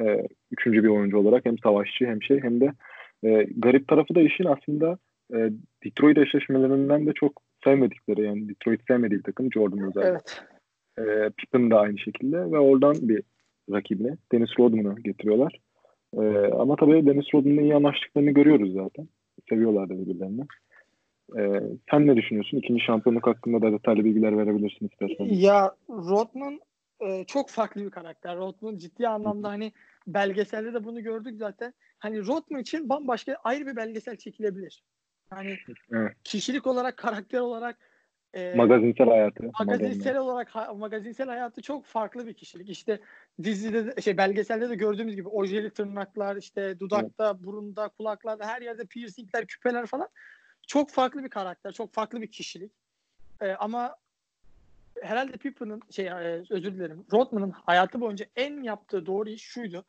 E, üçüncü bir oyuncu olarak hem savaşçı hem şey hem de e, garip tarafı da işin aslında e, Detroit eşleşmelerinden de çok sevmedikleri yani Detroit sevmediği bir takım Jordan özellikle. Evet. E, Pippen de aynı şekilde ve oradan bir rakibine Dennis Rodman'ı getiriyorlar. E, ama tabii Dennis Rodman'ın iyi anlaştıklarını görüyoruz zaten. Seviyorlar da birbirlerini. E, sen ne düşünüyorsun? İkinci şampiyonluk hakkında da detaylı bilgiler verebilirsin istersen. Ya Rodman e, çok farklı bir karakter. Rodman ciddi anlamda hani belgeselde de bunu gördük zaten. Hani Rodman için bambaşka ayrı bir belgesel çekilebilir. Hani Evet. kişilik olarak, karakter olarak e, Magazinsel hayatı. magazinsel olarak ha- magazinsel hayatı çok farklı bir kişilik. İşte dizide de, şey belgeselde de gördüğümüz gibi ojeli tırnaklar, işte dudakta, burunda, kulaklarda her yerde piercingler, küpeler falan. Çok farklı bir karakter, çok farklı bir kişilik. Ee, ama herhalde Pippen'ın şey e, özür dilerim. Rodman'ın hayatı boyunca en yaptığı doğru iş şuydu.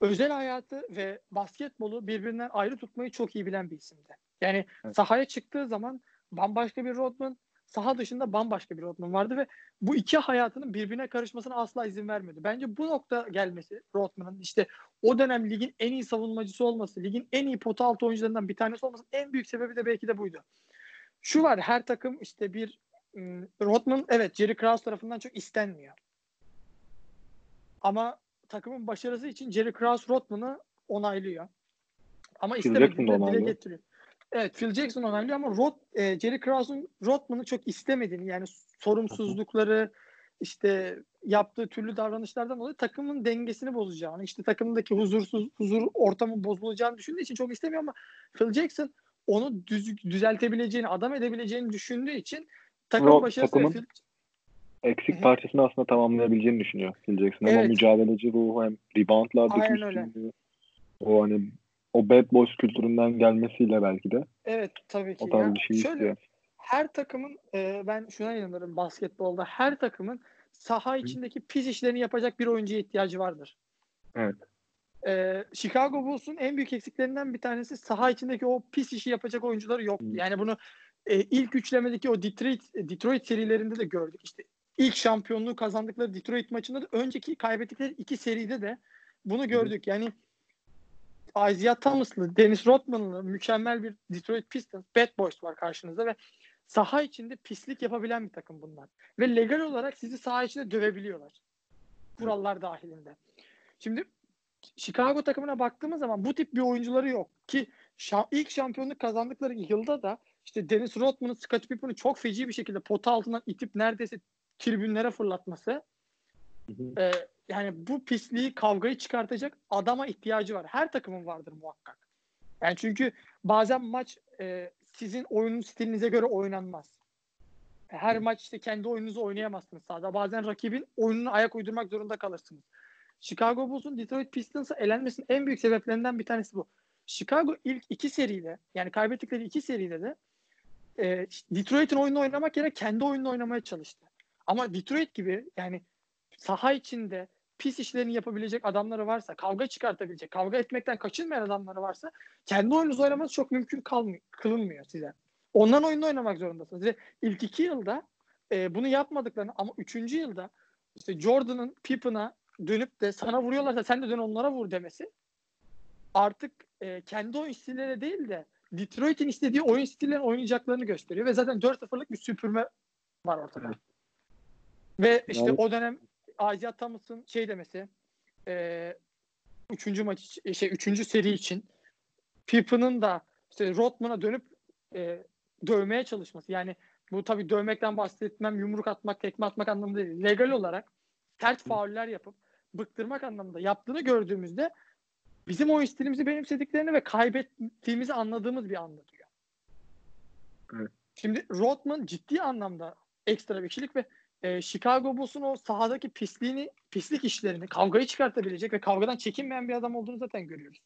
Özel hayatı ve basketbolu birbirinden ayrı tutmayı çok iyi bilen bir isimdi. Yani Evet. sahaya çıktığı zaman bambaşka bir Rodman, saha dışında bambaşka bir Rodman vardı ve bu iki hayatının birbirine karışmasına asla izin vermedi. Bence bu nokta gelmesi Rodman'ın işte o dönem ligin en iyi savunmacısı olması, ligin en iyi pota altı oyuncularından bir tanesi olması en büyük sebebi de belki de buydu. Şu var her takım işte bir Rodman evet Jerry Krause tarafından çok istenmiyor. Ama takımın başarısı için Jerry Krause Rodman'ı onaylıyor. Ama da dile getiriyor. Evet Phil Jackson onaylıyor ama Rod, e, Jerry Krause'un Rodman'ı çok istemediğini yani sorumsuzlukları işte yaptığı türlü davranışlardan dolayı takımın dengesini bozacağını, işte takımdaki huzursuz huzur ortamı bozulacağını düşündüğü için çok istemiyor ama Phil Jackson onu düz, düzeltebileceğini, adam edebileceğini düşündüğü için takım O başarısı takımın- Phil- Eksik Hı hı. parçasını aslında tamamlayabileceğini düşünüyor Phil Jackson. Hem o Evet. mücadeleci ruhu hem reboundlardaki üstünlüğü. O hani o bad boys kültüründen gelmesiyle belki de Evet tabii ki. o tarz Ya bir şey şöyle, istiyor. her takımın e, ben şuna inanırım basketbolda her takımın saha içindeki pis işlerini yapacak bir oyuncuya ihtiyacı vardır. Evet. E, Chicago Bulls'un en büyük eksiklerinden bir tanesi saha içindeki o pis işi yapacak oyuncuları. Hı. Yani bunu e, ilk üçlemedeki o Detroit Detroit serilerinde de gördük. İşte ilk şampiyonluğu kazandıkları Detroit maçında da önceki kaybettikleri iki seride de bunu gördük. Yani Isaiah Thomas'lı, Dennis Rodman'lı mükemmel bir Detroit Pistons Bad Boys var karşınızda ve saha içinde pislik yapabilen bir takım bunlar. Ve legal olarak sizi saha içinde dövebiliyorlar. Kurallar dahilinde. Şimdi Chicago takımına baktığımız zaman bu tip bir oyuncuları yok ki şa- ilk şampiyonluk kazandıkları yılda da işte Dennis Rodman'ın Scottie Pippen'ı çok feci bir şekilde pota altından itip neredeyse tribünlere fırlatması Hı hı. e, yani bu pisliği kavgayı çıkartacak adama ihtiyacı var. Her takımın vardır muhakkak. Yani çünkü bazen maç e, sizin oyunun stilinize göre oynanmaz. Her maç işte kendi oyununuzu oynayamazsınız sahada. Bazen rakibin oyununa ayak uydurmak zorunda kalırsınız. Chicago Bulls'un Detroit Pistons'a elenmesinin en büyük sebeplerinden bir tanesi bu. Chicago ilk iki seride yani kaybettikleri iki seride de e, Detroit'in oyununu oynamak yerine kendi oyununu oynamaya çalıştı. Ama Detroit gibi yani saha içinde pis işlerini yapabilecek adamları varsa, kavga çıkartabilecek, kavga etmekten kaçınmayan adamları varsa kendi oyununuzu oynamanız çok mümkün kalmıyor, kılınmıyor size. Onların oyununu oynamak zorundasınız. Ve ilk iki yılda e, bunu yapmadıklarını ama üçüncü yılda işte Jordan'ın Pippen'a dönüp de sana vuruyorlarsa sen de dön onlara vur demesi artık e, kendi oyun stilleri değil de Detroit'in istediği oyun stillerini oynayacaklarını gösteriyor ve zaten 4-0'lık bir süpürme var ortada. Evet. Ve işte Yani- o dönem Isaiah Thomas'ın şey demesi e, üçüncü maç için- şey üçüncü seri için Pippen'ın da işte Rodman'a dönüp e, dövmeye çalışması. Yani bu tabii dövmekten bahsetmem yumruk atmak, tekme atmak anlamında değil. Legal olarak sert fauller yapıp bıktırmak anlamında yaptığını gördüğümüzde bizim oyun stilimizi benimsediklerini ve kaybettiğimizi anladığımız bir anlatıyor. Evet. Şimdi Rodman ciddi anlamda ekstra bir kişilik ve e, Chicago Bulls'un o sahadaki pisliğini, pislik işlerini, kavgayı çıkartabilecek ve kavgadan çekinmeyen bir adam olduğunu zaten görüyoruz.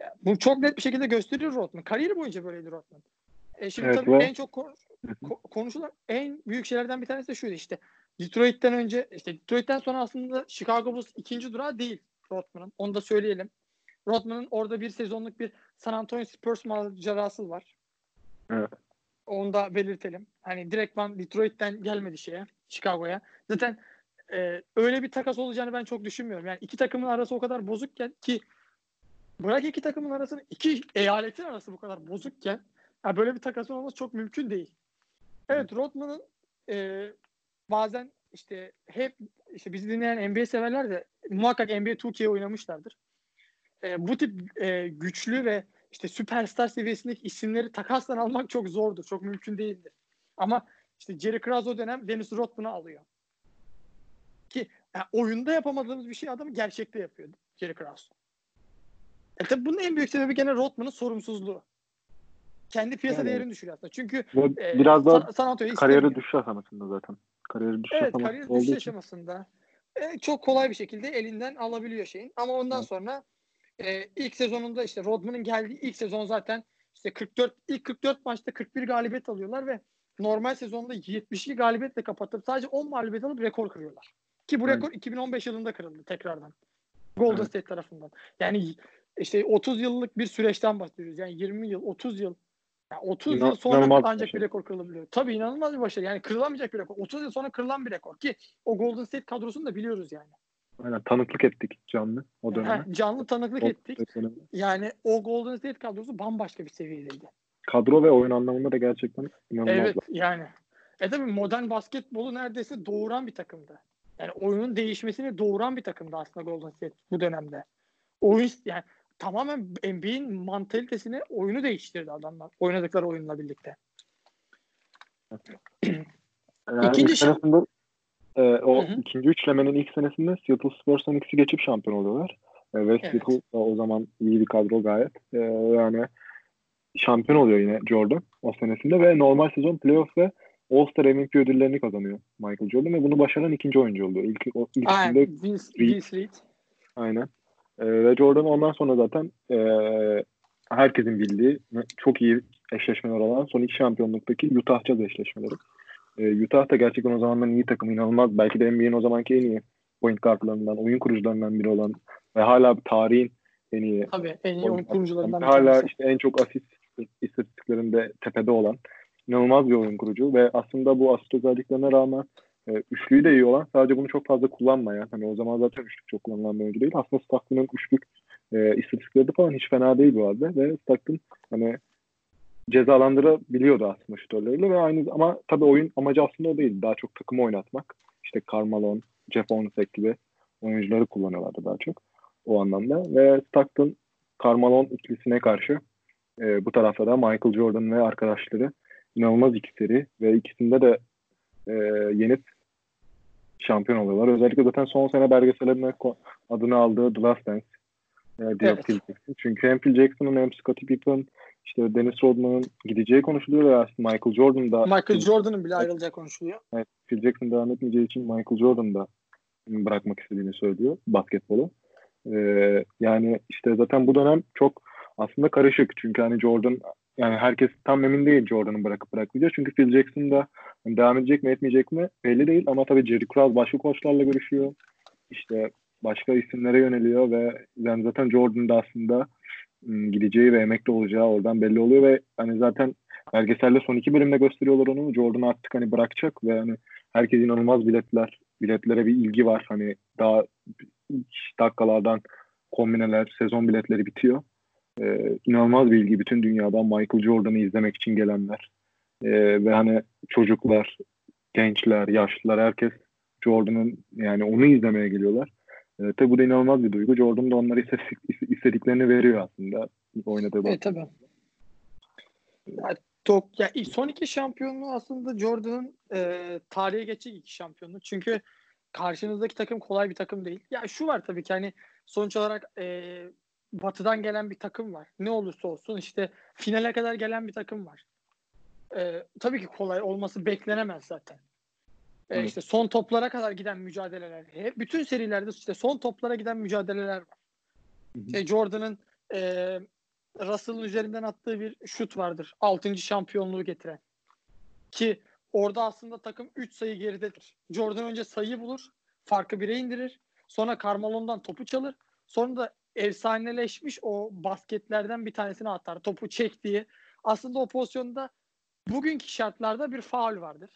Ya, Bu çok net bir şekilde gösteriyor Rodman. Kariyeri boyunca böyleydi Rodman. E şimdi Evet, tabii ve- en çok ko- ko- konuşulan en büyük şeylerden bir tanesi de şuydu işte. Detroit'ten önce işte Detroit'ten sonra aslında Chicago Bulls ikinci durağı değil Rodman'ın. Onu da söyleyelim. Rodman'ın orada bir sezonluk bir San Antonio Spurs macerası var. Evet. Onu da belirtelim. Hani direktman Detroit'ten gelmedi şeye, Chicago'ya. Zaten e, öyle bir takas olacağını ben çok düşünmüyorum. Yani iki takımın arası o kadar bozukken ki bırak iki takımın arasını iki eyaletin arası bu kadar bozukken ya böyle bir takasın olması çok mümkün değil. Evet Rodman'ın e, bazen işte hep işte bizi dinleyen NBA severler de muhakkak NBA 2K oynamışlardır. E, bu tip e, güçlü ve işte süperstar seviyesindeki isimleri takastan almak çok zordur. Çok mümkün değildir. Ama işte Jerry Krause o dönem Dennis Rodman'ı alıyor. Ki yani oyunda yapamadığımız bir şey adamı gerçekte yapıyor Jerry Krause. E tabii bunun en büyük sebebi gene Rodman'ın sorumsuzluğu. Kendi piyasa Yani- değerini düşürüyor aslında. Çünkü e, biraz da San, San kariyeri düşüş aşamasında zaten. Kariyeri düşüş Evet kariyer olduğu düşüş için. aşamasında e, çok kolay bir şekilde elinden alabiliyor şeyin. Ama ondan Evet. sonra e, ilk sezonunda işte Rodman'ın geldiği ilk sezon zaten işte 44 ilk 44 maçta 41 galibiyet alıyorlar ve normal sezonda 72 galibiyetle kapatıp sadece 10 mağlubiyet alıp rekor kırıyorlar. Ki bu Evet. rekor 2015 yılında kırıldı tekrardan. Golden Evet. State tarafından. Yani işte 30 yıllık bir süreçten bahsediyoruz. Yani 20 yıl, 30 yıl. Yani 30 İnan- yıl sonra bir ancak bir başarı. rekor kırılabiliyor. Tabii inanılmaz bir başarı. Yani kırılamayacak bir rekor. 30 yıl sonra kırılan bir rekor ki o Golden State kadrosunu da biliyoruz yani. Aynen tanıklık ettik canlı o döneme. Ha, canlı tanıklık O ettik. döneme. Yani o Golden State kadrosu bambaşka bir seviyedeydi. Kadro ve oyun anlamında da gerçekten inanılmaz. Evet yani. E tabii modern basketbolu neredeyse doğuran bir takımdı. Yani oyunun değişmesini doğuran bir takımdı aslında Golden State bu dönemde. oyun yani tamamen NBA'in mantalitesini oyunu değiştirdi adamlar. Oynadıkları oyunla birlikte. Yani İkinci ilk senesinde e, o hı hı. ikinci üçlemenin ilk senesinde Seattle Spurs'tan ikisi geçip şampiyon oluyorlar. E, ve evet. o zaman iyi bir kadro gayet. E, yani şampiyon oluyor yine Jordan o senesinde ve normal sezon playoff ve All-Star MVP ödüllerini kazanıyor Michael Jordan ve bunu başaran ikinci oyuncu oluyor. İlk, o, ilkinde Vince, Vince Reed. Aynen. E, ve Jordan ondan sonra zaten e, herkesin bildiği çok iyi eşleşmeler olan son iki şampiyonluktaki Utah Jazz eşleşmeleri. E, Utah da gerçekten o zamanların iyi takımı inanılmaz. Belki de NBA'nin o zamanki en iyi point guardlarından, oyun kurucularından biri olan ve hala tarihin en iyi Tabii en iyi oyun kurucularından biri. Hala işte en çok asist istatistiklerinde tepede olan inanılmaz bir oyun kurucu ve aslında bu asist özelliklerine rağmen e, üçlüyü de iyi olan sadece bunu çok fazla kullanmayan hani o zaman zaten üçlük çok kullanılan bir oyuncu değil. Aslında Stockton'ın üçlük e, istatistikleri de falan hiç fena değil bu arada ve Stockton hani cezalandırabiliyordu aslında şutörleriyle ve aynı ama tabii oyun amacı aslında o değil. Daha çok takımı oynatmak. İşte Carmelo, Jeff Hornacek gibi oyuncuları kullanıyorlardı daha çok o anlamda. Ve Stockton Carmelo ikilisine karşı e, bu tarafta da Michael Jordan ve arkadaşları inanılmaz iki seri ve ikisinde de e, yenip şampiyon oluyorlar. Özellikle zaten son sene belgesellerine adını aldığı The Last Dance e, evet. Phil Jackson. Çünkü hem Phil Jackson'ın hem Scottie Pippen işte Dennis Rodman'ın gideceği konuşuluyor ve aslında Michael Jordan da Michael Jordan'ın bile ayrılacağı konuşuluyor. Evet, Phil Jackson devam etmeyeceği için Michael Jordan da bırakmak istediğini söylüyor basketbolu. Ee, yani işte zaten bu dönem çok aslında karışık. Çünkü hani Jordan yani herkes tam emin değil Jordan'ı bırakıp bırakmayacak. Çünkü Phil Jackson da hani devam edecek mi etmeyecek mi belli değil. Ama tabii Jerry Krause başka koçlarla görüşüyor. İşte başka isimlere yöneliyor ve yani zaten Jordan da aslında gideceği ve emekli olacağı oradan belli oluyor ve hani zaten belgeselde son iki bölümde gösteriyorlar onu. Jordan artık hani bırakacak ve hani herkes inanılmaz biletler, biletlere bir ilgi var. Hani daha dakikalardan kombineler, sezon biletleri bitiyor. Ee, inanılmaz bir ilgi bütün dünyadan Michael Jordan'ı izlemek için gelenler. Ee, ve hani çocuklar, gençler, yaşlılar herkes Jordan'ın yani onu izlemeye geliyorlar. E, tabi bu da inanılmaz bir duygu. Jordan da onlara istedik, istediklerini veriyor aslında oynadığı Evet tabii. Ya, ya, son iki şampiyonluğu aslında Jordan'ın e, tarihe geçecek iki şampiyonluğu. Çünkü karşınızdaki takım kolay bir takım değil. Ya şu var tabii ki hani sonuç olarak e, batıdan gelen bir takım var. Ne olursa olsun işte finale kadar gelen bir takım var. E, tabii ki kolay olması beklenemez zaten. E, evet. işte son toplara kadar giden mücadeleler. Hep bütün serilerde işte son toplara giden mücadeleler var. İşte Jordan'ın e, Russell'ın üzerinden attığı bir şut vardır. 6. şampiyonluğu getiren. Ki orada aslında takım 3 sayı geridedir. Jordan önce sayıyı bulur. Farkı 1'e indirir. Sonra Carmelo'ndan topu çalır. Sonra da efsaneleşmiş o basketlerden bir tanesini atar. Topu çek diye. Aslında o pozisyonda bugünkü şartlarda bir faul vardır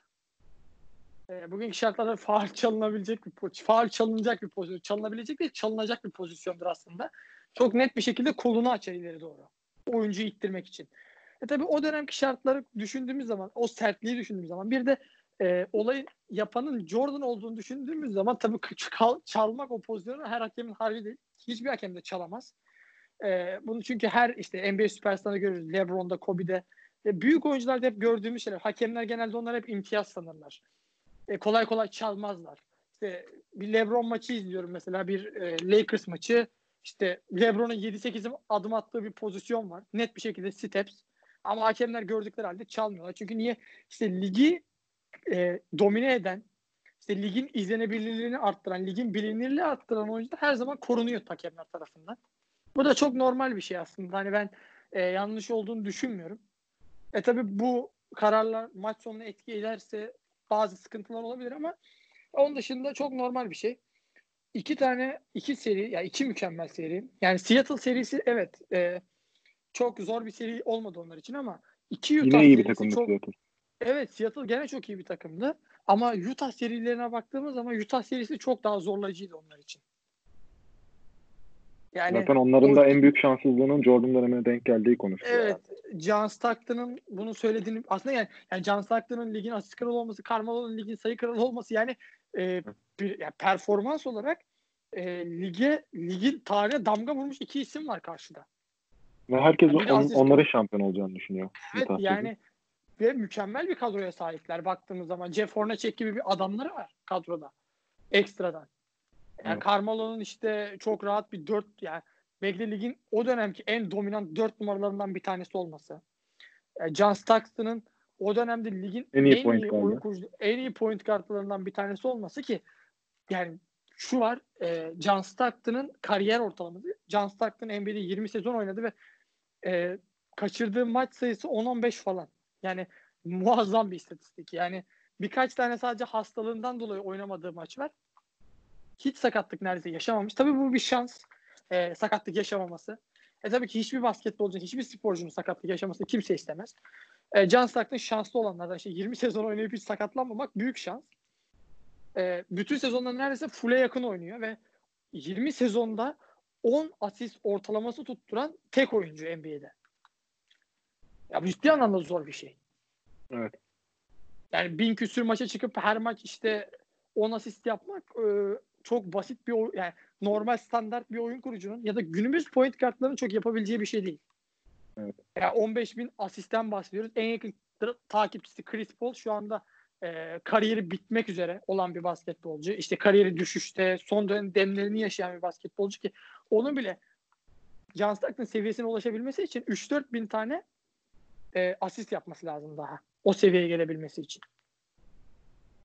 e, bugünkü şartlarda faal çalınabilecek bir pozisyon, faal çalınacak bir pozisyon, çalınabilecek değil çalınacak bir pozisyondur aslında. Çok net bir şekilde kolunu açar ileri doğru. Oyuncuyu ittirmek için. E tabi o dönemki şartları düşündüğümüz zaman, o sertliği düşündüğümüz zaman bir de e, olayın yapanın Jordan olduğunu düşündüğümüz zaman tabii çal, çalmak o pozisyonu her hakemin harbi değil. Hiçbir hakem de çalamaz. E, bunu çünkü her işte NBA süperstarında görürüz. LeBron'da, Kobe'de. E, büyük oyuncularda hep gördüğümüz şeyler. Hakemler genelde onlar hep imtiyaz sanırlar e, kolay kolay çalmazlar. İşte bir LeBron maçı izliyorum mesela bir e, Lakers maçı. İşte LeBron'un 7-8 adım attığı bir pozisyon var. Net bir şekilde steps. Ama hakemler gördükleri halde çalmıyorlar. Çünkü niye? İşte ligi e, domine eden, işte ligin izlenebilirliğini arttıran, ligin bilinirliğini arttıran oyuncular her zaman korunuyor hakemler tarafından. Bu da çok normal bir şey aslında. Hani ben e, yanlış olduğunu düşünmüyorum. E tabi bu kararlar maç sonuna etki ederse bazı sıkıntılar olabilir ama onun dışında çok normal bir şey. İki tane iki seri ya yani iki mükemmel seri. Yani Seattle serisi evet e, çok zor bir seri olmadı onlar için ama iki Utah Yine iyi bir takımdı çok, Seattle. Evet Seattle gene çok iyi bir takımdı. Ama Utah serilerine baktığımız zaman Utah serisi çok daha zorlayıcıydı onlar için. Yani Zaten onların o, da en büyük şanssızlığının Jordan dönemine denk geldiği konuşuluyor. Evet. Yani. John Stockton'ın bunu söylediğini aslında yani, yani John Stockton'ın ligin asist kralı olması, Carmelo'nun ligin sayı kralı olması yani e, bir yani performans olarak e, lige ligin tarihine damga vurmuş iki isim var karşıda. Ve herkes Yani on, onların şampiyon olacağını düşünüyor. Evet yani ve mükemmel bir kadroya sahipler baktığımız zaman. Jeff Hornacek gibi bir adamları var kadroda. Ekstradan. Yani Evet. Carmelo'nun işte çok rahat bir dört yani belki ligin o dönemki en dominant dört numaralarından bir tanesi olması. Yani John Stockton'ın o dönemde ligin En en iyi iyi, point guard'ı. oyun kurucu, en iyi point kartlarından bir tanesi olması ki yani şu var e, John Stockton'ın kariyer ortalaması. John Stockton NBA'de 20 sezon oynadı ve e, kaçırdığı maç sayısı 10-15 falan. Yani muazzam bir istatistik. Yani birkaç tane sadece hastalığından dolayı oynamadığı maç var. Hiç sakatlık neredeyse yaşamamış. Tabii bu bir şans. e, sakatlık yaşamaması. E tabii ki hiçbir basketbolcu, hiçbir sporcunun sakatlık yaşamasını kimse istemez. E, John Stockton şanslı olanlardan. İşte 20 sezon oynayıp hiç sakatlanmamak büyük şans. E, bütün sezonda neredeyse full'e yakın oynuyor ve 20 sezonda 10 asist ortalaması tutturan tek oyuncu NBA'de. Ya ciddi anlamda zor bir şey. Evet. Yani bin küsür maça çıkıp her maç işte 10 asist yapmak e, çok basit bir oy- yani normal standart bir oyun kurucunun ya da günümüz point kartlarının çok yapabileceği bir şey değil. Evet. Ya 15 bin asistten bahsediyoruz. En yakın takipçisi Chris Paul şu anda e, kariyeri bitmek üzere olan bir basketbolcu. İşte kariyeri düşüşte son dönem demlerini yaşayan bir basketbolcu ki onun bile John Stockton seviyesine ulaşabilmesi için 3-4 bin tane e, asist yapması lazım daha. O seviyeye gelebilmesi için.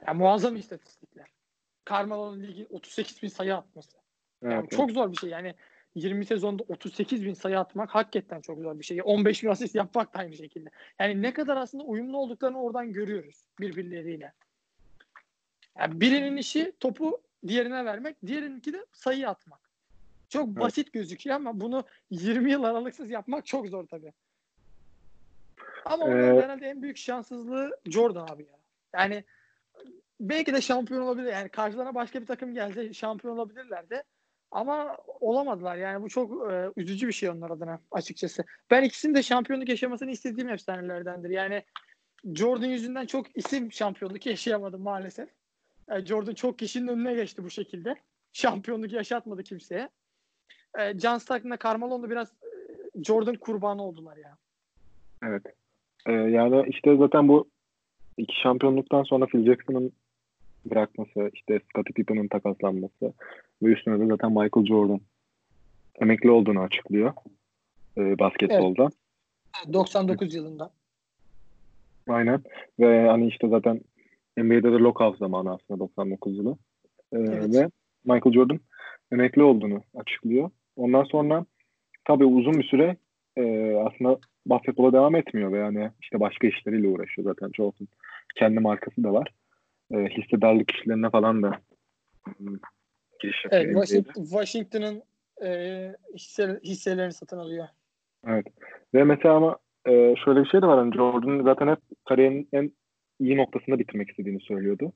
Yani muazzam istatistikler. Carmelo'nun ligi 38 bin sayı atması. Evet, Yani çok zor bir şey. Yani 20 sezonda 38 bin sayı atmak hakikaten çok zor bir şey. 15 bin asist yapmak da aynı şekilde. Yani ne kadar aslında uyumlu olduklarını oradan görüyoruz birbirleriyle. Yani birinin işi topu diğerine vermek, diğerininki de sayı atmak. Çok Evet. basit gözüküyor ama bunu 20 yıl aralıksız yapmak çok zor tabii. Ama onların Ee, herhalde en büyük şanssızlığı Jordan abi ya. Yani belki de şampiyon olabilir. Yani karşılarına başka bir takım gelse şampiyon olabilirlerdi. Ama olamadılar. Yani bu çok e, üzücü bir şey onlar adına açıkçası. Ben ikisinin de şampiyonluk yaşamasını istediğim efsanelerdendir. Yani Jordan yüzünden çok isim şampiyonluk yaşayamadı maalesef. E, Jordan çok kişinin önüne geçti bu şekilde. Şampiyonluk yaşatmadı kimseye. E, John Stockton'la Carmelo'nun da biraz e, Jordan kurbanı oldular ya. Evet. Ee, yani işte zaten bu iki şampiyonluktan sonra Phil Jackson'ın bırakması, işte Scottie Pippen'ın takaslanması ve üstüne de zaten Michael Jordan emekli olduğunu açıklıyor e, basketbolda. 99 yılında. Aynen. Ve hani işte zaten NBA'de de lockout zamanı aslında 99 yılı. Ee, Evet. Ve Michael Jordan emekli olduğunu açıklıyor. Ondan sonra tabii uzun bir süre e, aslında basketbola devam etmiyor ve yani işte başka işleriyle uğraşıyor zaten. Jordan kendi markası da var. E, hissedarlık işlerine falan da hmm, giriş yapıyor. Evet. Washington, Washington'ın e, hisse, hisselerini satın alıyor. Evet. Ve mesela ama e, şöyle bir şey de var. Hani Jordan zaten hep kariyerinin en iyi noktasında bitirmek istediğini söylüyordu.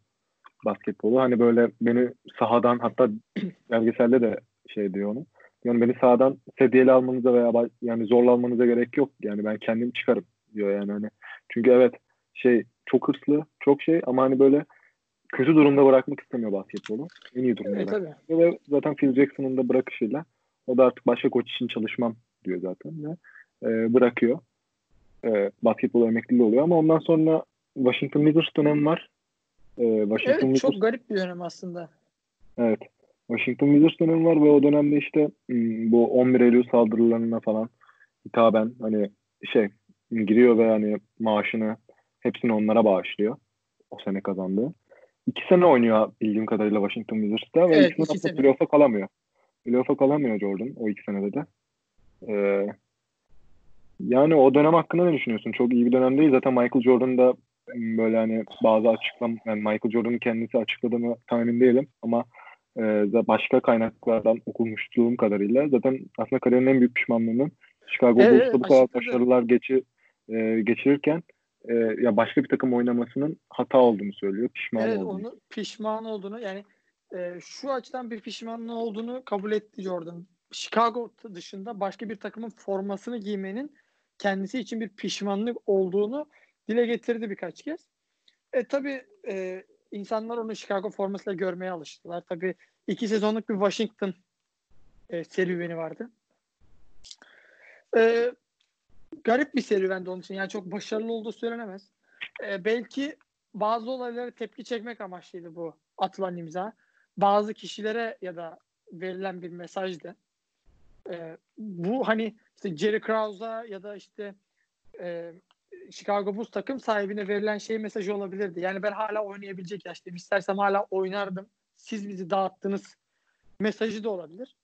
Basketbolu. Hani böyle beni sahadan hatta belgeselde de şey diyor onu. Yani beni sahadan sedyeli almanıza veya yani zorla almanıza gerek yok. Yani ben kendim çıkarım diyor yani hani. Çünkü evet şey çok hırslı, çok şey ama hani böyle kötü durumda bırakmak istemiyor basketbolu. En iyi durumda Evet tabii. ve zaten Phil Jackson'ın da bırakışıyla o da artık başka koç için çalışmam diyor zaten ve e, bırakıyor. E, basketbol emekliliği oluyor ama ondan sonra Washington Wizards dönemi var. E, Washington Evet Wizards, çok garip bir dönem aslında. evet. Washington Wizards dönemi var ve o dönemde işte m, bu 11 Eylül saldırılarına falan hitaben hani şey giriyor ve hani maaşını hepsini onlara bağışlıyor. O sene kazandığı. İki sene oynuyor bildiğim kadarıyla Washington Wizards'ta ve Evet, iki sene. playoff'a kalamıyor. Playoff'a kalamıyor Jordan o iki senede de. Ee, yani o dönem hakkında ne düşünüyorsun? Çok iyi bir dönem değil. Zaten Michael Jordan da m, böyle hani bazı açıklam yani Michael Jordan'ın kendisi açıkladığını tam emin değilim ama e, başka kaynaklardan okumuştuğum kadarıyla zaten aslında kariyerinin en büyük pişmanlığının Chicago Evet, Bulls'ta bu kadar başarılar geçi, e, geçirirken e, ya başka bir takım oynamasının hata olduğunu söylüyor. Pişman Evet olduğunu. onu pişman olduğunu yani e, şu açıdan bir pişmanlığı olduğunu kabul etti Jordan. Chicago dışında başka bir takımın formasını giymenin kendisi için bir pişmanlık olduğunu dile getirdi birkaç kez. E tabi insanlar onu Chicago formasıyla görmeye alıştılar. Tabi iki sezonluk bir Washington e, serüveni vardı. E, garip bir serüvendi onun için. Yani çok başarılı olduğu söylenemez. E, belki bazı olaylara tepki çekmek amaçlıydı bu atılan imza. Bazı kişilere ya da verilen bir mesajdı. E, bu hani işte Jerry Krause'a ya da işte e, Chicago Bulls takım sahibine verilen şey mesajı olabilirdi. Yani ben hala oynayabilecek yaştayım. İstersem hala oynardım. Siz bizi dağıttınız mesajı da olabilir.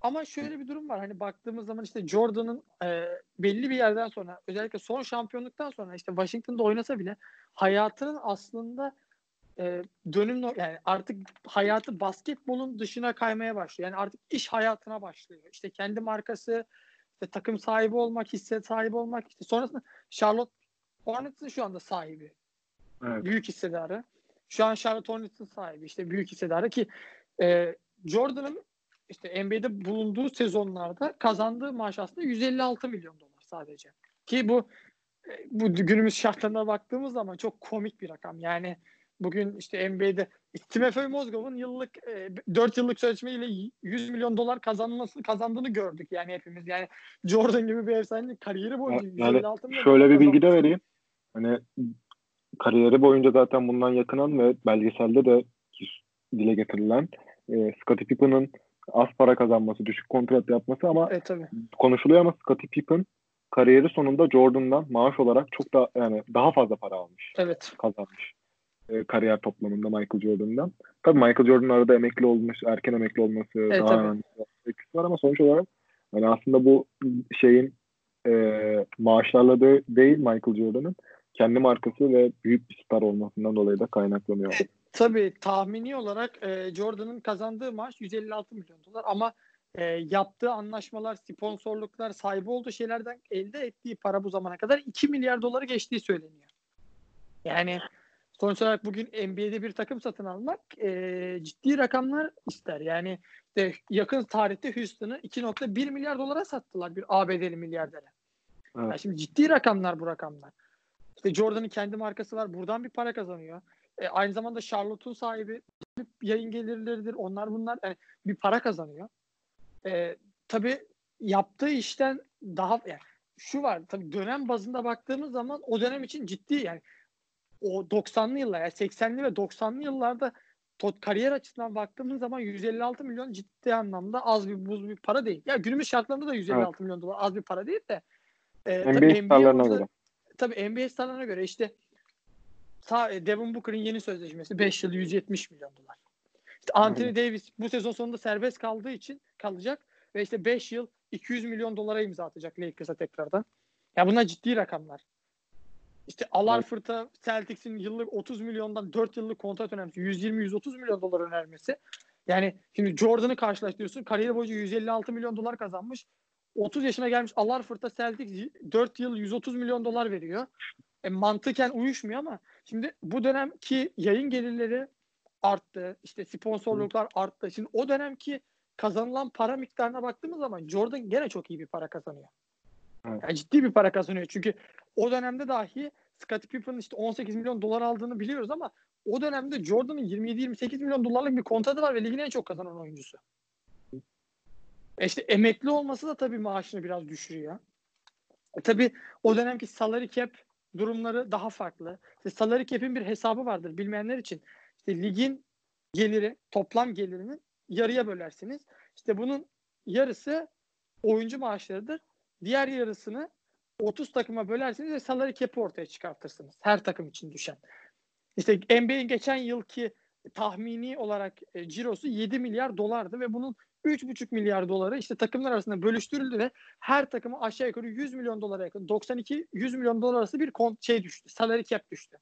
Ama şöyle bir durum var. Hani baktığımız zaman işte Jordan'ın e, belli bir yerden sonra özellikle son şampiyonluktan sonra işte Washington'da oynasa bile hayatının aslında e, dönüm yani artık hayatı basketbolun dışına kaymaya başlıyor. Yani artık iş hayatına başlıyor. İşte kendi markası, işte takım sahibi olmak, hisse sahibi olmak. işte sonrasında Charlotte Hornets'ın şu anda sahibi. Evet. Büyük hissedarı. Şu an Charlotte Hornets'ın sahibi. işte büyük hissedarı ki e, Jordan'ın işte NBA'de bulunduğu sezonlarda kazandığı maaş aslında 156 milyon dolar sadece. Ki bu e, bu günümüz şartlarına baktığımız zaman çok komik bir rakam. Yani bugün işte NBA'de Timofey Mozgov'un yıllık e, 4 yıllık sözleşmeyle 100 milyon dolar kazanması kazandığını gördük yani hepimiz. Yani Jordan gibi bir efsane kariyeri boyunca yani 156 milyon şöyle bir bilgi de vereyim. Hani kariyeri boyunca zaten bundan yakınan ve belgeselde de dile getirilen e, Scottie Pippen'ın az para kazanması, düşük kontrat yapması ama evet, tabii. konuşuluyor ama Scottie Pippen kariyeri sonunda Jordan'dan maaş olarak çok da yani daha fazla para almış. Evet. Kazanmış. E, kariyer toplamında Michael Jordan'dan. Tabii Michael Jordan'ın arada emekli olmuş, erken emekli olması evet, daha önemli var ama sonuç olarak yani aslında bu şeyin e, maaşlarla da değil Michael Jordan'ın kendi markası ve büyük bir star olmasından dolayı da kaynaklanıyor. Tabii tahmini olarak e, Jordan'ın kazandığı maaş 156 milyon dolar ama e, yaptığı anlaşmalar, sponsorluklar, sahibi olduğu şeylerden elde ettiği para bu zamana kadar 2 milyar doları geçtiği söyleniyor. Yani sonuç olarak bugün NBA'de bir takım satın almak e, ciddi rakamlar ister. Yani de yakın tarihte Houston'ı 2.1 milyar dolara sattılar bir ABD'li milyardere. Evet. Yani şimdi ciddi rakamlar bu rakamlar. İşte Jordan'ın kendi markası var. Buradan bir para kazanıyor. E, aynı zamanda Charlotte'un sahibi yayın gelirleridir. Onlar bunlar yani bir para kazanıyor. E, tabii yaptığı işten daha yani şu var tabii dönem bazında baktığımız zaman o dönem için ciddi yani o 90'lı yıllar yani 80'li ve 90'lı yıllarda tot kariyer açısından baktığımız zaman 156 milyon ciddi anlamda az bir buz bir para değil. Ya günümüz şartlarında da 156 evet. milyon dolar az bir para değil de e, NBA tabii NBA göre. Tabii NBA starlarına göre işte ta, e, Devin Booker'ın yeni sözleşmesi 5 yıl 170 milyon dolar. İşte Anthony Aynen. Davis bu sezon sonunda serbest kaldığı için kalacak ve işte 5 yıl 200 milyon dolara imza atacak Lakers'a tekrardan. Ya bunlar ciddi rakamlar. İşte Alar evet. Fırta Celtics'in yıllık 30 milyondan 4 yıllık kontrat önermesi 120-130 milyon dolar önermesi. Yani şimdi Jordan'ı karşılaştırıyorsun. Kariyeri boyunca 156 milyon dolar kazanmış. 30 yaşına gelmiş Alar Fırta Celtics 4 yıl 130 milyon dolar veriyor. E, mantıken uyuşmuyor ama şimdi bu dönemki yayın gelirleri arttı. İşte sponsorluklar arttı. Şimdi o dönemki kazanılan para miktarına baktığımız zaman Jordan gene çok iyi bir para kazanıyor. Evet. Yani ciddi bir para kazanıyor. Çünkü o dönemde dahi Scottie Pippen'ın işte 18 milyon dolar aldığını biliyoruz ama o dönemde Jordan'ın 27-28 milyon dolarlık bir kontratı var ve ligin en çok kazanan oyuncusu. E işte emekli olması da tabii maaşını biraz düşürüyor. E tabii o dönemki salary cap durumları daha farklı. İşte salary cap'in bir hesabı vardır bilmeyenler için. İşte ligin geliri, toplam gelirinin yarıya bölersiniz. İşte bunun yarısı oyuncu maaşlarıdır. Diğer yarısını 30 takıma bölersiniz ve salary cap'i ortaya çıkartırsınız. Her takım için düşen. İşte NBA'in geçen yılki tahmini olarak e, cirosu 7 milyar dolardı ve bunun 3,5 milyar doları işte takımlar arasında bölüştürüldü ve her takıma aşağı yukarı 100 milyon dolara yakın 92-100 milyon dolar arası bir kont şey düştü. Salary cap düştü.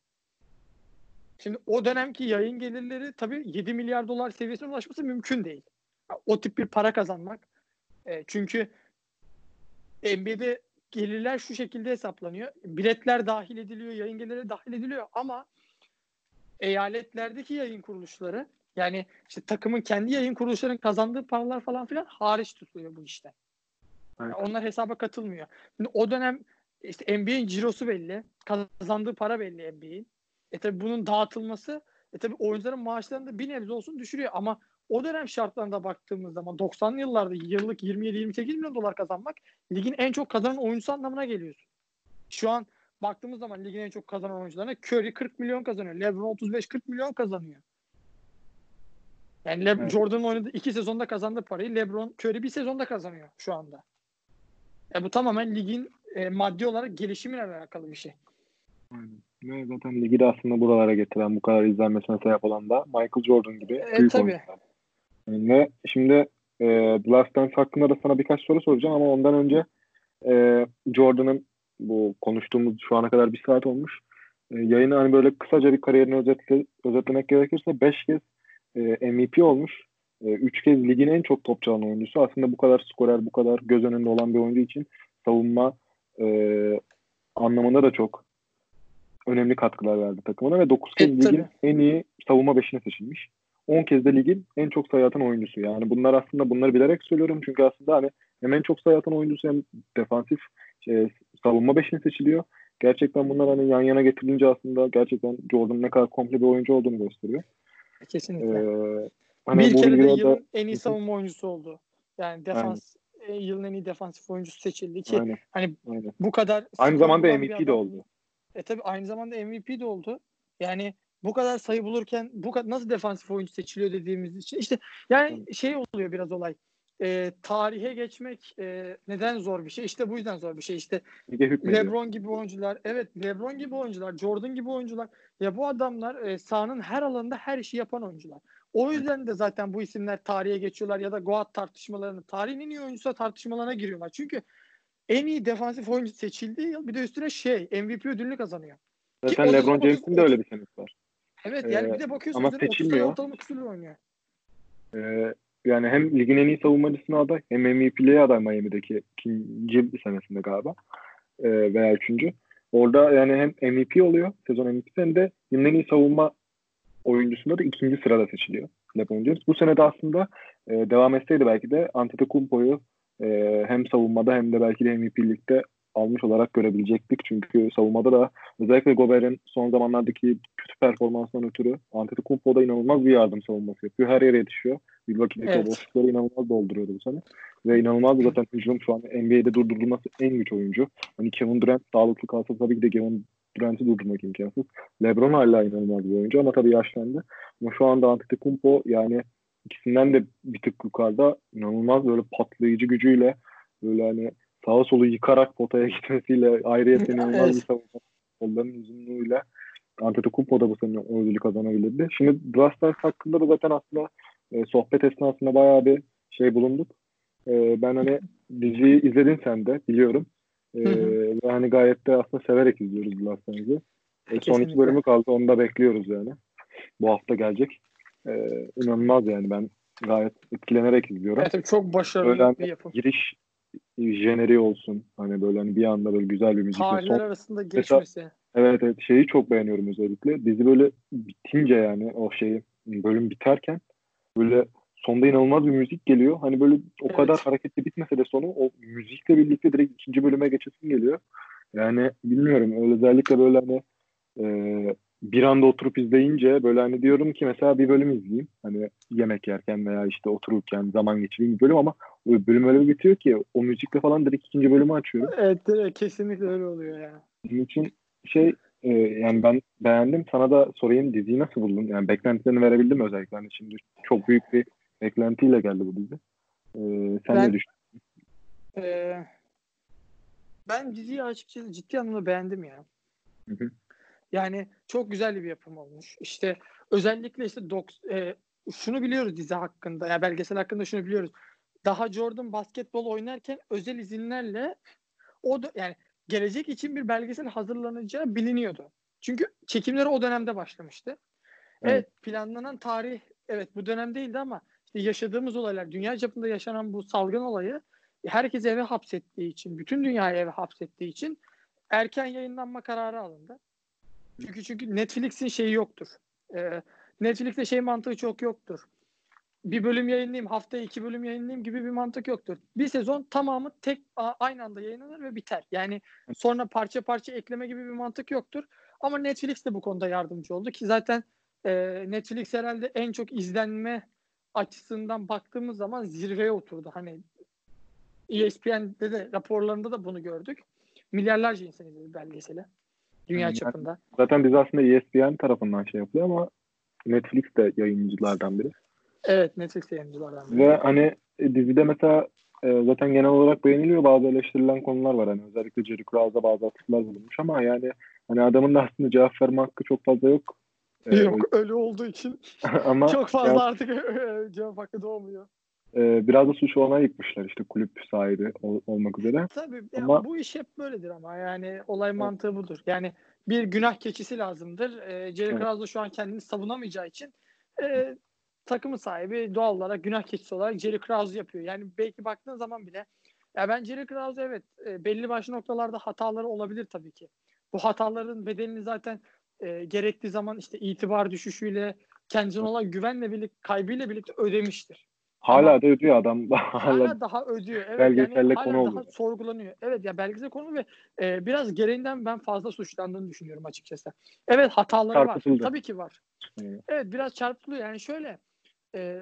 Şimdi o dönemki yayın gelirleri tabii 7 milyar dolar seviyesine ulaşması mümkün değil. O tip bir para kazanmak. E, çünkü NBA'de gelirler şu şekilde hesaplanıyor. Biletler dahil ediliyor, yayın gelirleri dahil ediliyor ama eyaletlerdeki yayın kuruluşları yani işte takımın kendi yayın kuruluşlarının kazandığı paralar falan filan hariç tutuluyor bu işte. Evet. Yani onlar hesaba katılmıyor. Şimdi o dönem işte NBA'in cirosu belli. Kazandığı para belli NBA'in. E tabi bunun dağıtılması E tabii oyuncuların maaşlarını da bir nebze olsun düşürüyor ama o dönem şartlarında baktığımız zaman 90'lı yıllarda yıllık 27-28 milyon dolar kazanmak ligin en çok kazanan oyuncusu anlamına geliyor. Şu an baktığımız zaman ligin en çok kazanan oyuncularına Curry 40 milyon kazanıyor. LeBron 35-40 milyon kazanıyor. Yani Le- Evet. Jordan'ın oynadığı iki sezonda kazandığı parayı LeBron Curry bir sezonda kazanıyor şu anda. E bu tamamen ligin e, maddi olarak gelişimiyle alakalı bir şey. Aynen. Ve zaten ligi de aslında buralara getiren bu kadar izlenmesine sebep olan da Michael Jordan gibi E, tabii. oyuncular. Ve şimdi e, The Last Dance hakkında da sana birkaç soru soracağım ama ondan önce e, Jordan'ın bu konuştuğumuz şu ana kadar bir saat olmuş. E, yayını hani böyle kısaca bir kariyerini özetle, özetlemek gerekirse 5 kez e, MVP olmuş. 3 kez ligin en çok top çalan oyuncusu. Aslında bu kadar skorer, bu kadar göz önünde olan bir oyuncu için savunma e, anlamında da çok önemli katkılar verdi takımına ve 9 kez E, ligin tabii. en iyi savunma beşine seçilmiş. 10 kez de ligin en çok sayı atan oyuncusu. Yani bunlar aslında bunları bilerek söylüyorum çünkü aslında hani hem en çok sayı atan oyuncusu hem defansif şey, savunma beşine seçiliyor. Gerçekten bunlar hani yan yana getirilince aslında gerçekten Jordan ne kadar komple bir oyuncu olduğunu gösteriyor. Kesinlikle. Ee, hani bir kere de yılın en iyi savunma oyuncusu oldu. Yani defans e, yılın en iyi defansif oyuncusu seçildi ki Aynen, hani aynen. bu kadar Aynı zamanda MVP de oldu. E tabi aynı zamanda MVP de oldu. Yani bu kadar sayı bulurken bu kadar nasıl defansif oyuncu seçiliyor dediğimiz için işte yani şey oluyor biraz olay. E, tarihe geçmek e, neden zor bir şey? İşte bu yüzden zor bir şey. İşte. LeBron gibi oyuncular, evet LeBron gibi oyuncular, Jordan gibi oyuncular. Ya bu adamlar e, sahanın her alanında her işi yapan oyuncular. O yüzden de zaten bu isimler tarihe geçiyorlar ya da Goat tartışmalarını, tarihin en iyi oyuncusu tartışmalarına giriyorlar. Çünkü en iyi defansif oyuncu seçildiği yıl bir de üstüne şey MVP ödülünü kazanıyor. Zaten da LeBron James'in de öyle bir senesi var. Evet yani Ee, bir de bakıyorsun ama üzerine 30 tane seçilmiyor. ortalama küsürlü oynuyor. Ee, yani hem ligin en iyi savunmacısına aday hem MVP'liğe aday Miami'deki ikinci senesinde galiba Ee, veya üçüncü. Orada yani hem MVP oluyor sezon MVP'si hem de yılın en iyi savunma oyuncusunda da ikinci sırada seçiliyor LeBron James. Bu sene de aslında e, devam etseydi belki de Antetokounmpo'yu e, hem savunmada hem de belki de MVP'likte almış olarak görebilecektik. Çünkü savunmada da özellikle Gobert'in son zamanlardaki kötü performansından ötürü Antetokounmpo da inanılmaz bir yardım savunması yapıyor. Her yere yetişiyor. Milwaukee'deki Evet. boşlukları inanılmaz dolduruyordu bu sene. Ve inanılmaz zaten hücum şu an NBA'de durdurulması en güç oyuncu. Hani Kevin Durant sağlıklı kalsa tabii ki de Kevin Durant'i durdurmak imkansız. LeBron hala inanılmaz bir oyuncu ama tabii yaşlandı. Ama şu anda Antetokounmpo yani ikisinden de bir tık yukarıda inanılmaz böyle patlayıcı gücüyle böyle hani sağa solu yıkarak potaya gitmesiyle ayrıyetten inanılmaz Evet. bir savunma kollarının uzunluğuyla Antetokounmpo da bu sene o ödülü kazanabilirdi. Şimdi Blasters hakkında da zaten aslında e, sohbet esnasında bayağı bir şey bulunduk. E, ben hani diziyi izledin sen de biliyorum. E, Hı hı. ve hani gayet de aslında severek izliyoruz Blasters'ı. E, son iki bölümü kaldı onu da bekliyoruz yani. Bu hafta gelecek. E, inanılmaz yani ben gayet etkilenerek izliyorum. Evet, çok başarılı Öyle hani bir yapım. Giriş jeneriği olsun. Hani böyle hani bir anda böyle güzel bir müzikle Tarihler son arasında geçmesi. Evet evet şeyi çok beğeniyorum özellikle. Dizi böyle bitince yani o şeyi bölüm biterken böyle sonda inanılmaz bir müzik geliyor. Hani böyle o Evet. kadar hareketli bitmese de sonu o müzikle birlikte direkt ikinci bölüme geçesin geliyor. Yani bilmiyorum özellikle böyle hani e, bir anda oturup izleyince böyle hani diyorum ki mesela bir bölüm izleyeyim. Hani yemek yerken veya işte otururken zaman geçireyim bir bölüm ama o bölüm öyle bir bitiyor ki o müzikle falan direkt ikinci bölümü açıyorum. Evet, direkt kesinlikle öyle oluyor ya. Bunun için şey e, yani ben beğendim. Sana da sorayım diziyi nasıl buldun? Yani beklentilerini verebildim mi özellikle? Hani şimdi çok büyük bir beklentiyle geldi bu dizi. E, sen Ben- ne düşün? Ee, ben diziyi açıkçası ciddi anlamda beğendim ya. Hı hı. Yani çok güzel bir yapım olmuş. İşte özellikle işte doks, e, şunu biliyoruz dizi hakkında, ya belgesel hakkında şunu biliyoruz. Daha Jordan basketbol oynarken özel izinlerle o da yani gelecek için bir belgesel hazırlanacağı biliniyordu. Çünkü çekimleri o dönemde başlamıştı. Evet, Evet. planlanan tarih evet bu dönem değildi ama işte yaşadığımız olaylar, dünya çapında yaşanan bu salgın olayı herkes eve hapsettiği için, bütün dünyayı eve hapsettiği için erken yayınlanma kararı alındı. Çünkü çünkü Netflix'in şeyi yoktur. Ee, Netflix'te şey mantığı çok yoktur. Bir bölüm yayınlayayım, haftaya iki bölüm yayınlayayım gibi bir mantık yoktur. Bir sezon tamamı tek aynı anda yayınlanır ve biter. Yani sonra parça parça ekleme gibi bir mantık yoktur. Ama Netflix de bu konuda yardımcı oldu ki zaten e, Netflix herhalde en çok izlenme açısından baktığımız zaman zirveye oturdu. Hani ESPN'de de raporlarında da bunu gördük. Milyarlarca insan izledi belgeseli. Dünya Yani çapında. Zaten biz aslında ESPN tarafından şey yapıyor ama Netflix de yayıncılardan biri. Evet Netflix yayıncılardan. biri. Ve hani e, dizide mesela e, zaten genel olarak beğeniliyor bazı eleştirilen konular var. Hani özellikle Jerry Krause'a bazı atıflar bulunmuş ama yani hani adamın da aslında cevap verme hakkı çok fazla yok. E, Yok ölü olduğu için ama çok fazla ya, artık cevap hakkı doğmuyor. E, biraz da suçu ona yıkmışlar işte kulüp sahibi ol- olmak üzere. Tabii Ama- bu iş hep böyledir ama yani olay mantığı budur. Yani bir günah keçisi lazımdır. E, Jerry Evet. Krause şu an kendini savunamayacağı için e, takımın sahibi doğal olarak günah keçisi olarak Jerry Krause yapıyor. Yani belki baktığın zaman bile ya ben Jerry Krause evet e, belli başlı noktalarda hataları olabilir tabii ki. Bu hataların bedelini zaten e, gerektiği zaman işte itibar düşüşüyle kendisine olan güvenle birlikte kaybıyla birlikte ödemiştir. Hala Ama- da ödüyor adam. Hala hala daha ödüyor. Evet, belgeselle yani konu oluyor. daha sorgulanıyor. Evet ya belgesel konu ve e, biraz gereğinden ben fazla suçlandığını düşünüyorum açıkçası. Evet hataları var. Tabii ki var. Evet. Evet biraz çarpıtılıyor. Yani şöyle e,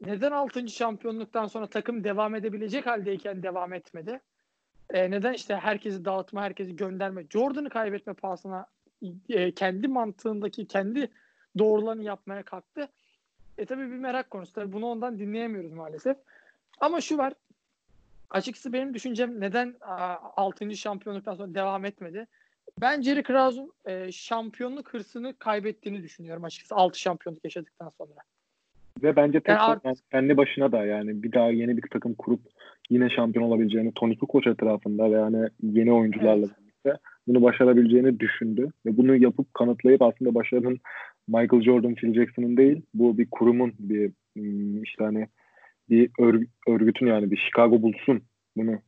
neden 6. şampiyonluktan sonra takım devam edebilecek haldeyken devam etmedi? E, neden işte herkesi dağıtma, herkesi gönderme, Jordan'ı kaybetme pahasına e, kendi mantığındaki, kendi doğrularını yapmaya kalktı. E tabii bir merak konusu. Tabii bunu ondan dinleyemiyoruz maalesef. Ama şu var. Açıkçası benim düşüncem neden 6. şampiyonluktan sonra devam etmedi? Ben Jerry Krause'un e, şampiyonluk hırsını kaybettiğini düşünüyorum açıkçası 6 şampiyonluk yaşadıktan sonra. Ve bence tek Yani yani art- kendi başına da yani bir daha yeni bir takım kurup yine şampiyon olabileceğini Tony Kukoc etrafında ve yani yeni oyuncularla Evet. birlikte bunu başarabileceğini düşündü. Ve bunu yapıp kanıtlayıp aslında başarının Michael Jordan, Phil Jackson'ın değil bu bir kurumun bir ım, işte hani bir örg- örgütün yani bir Chicago Bulls'un bunu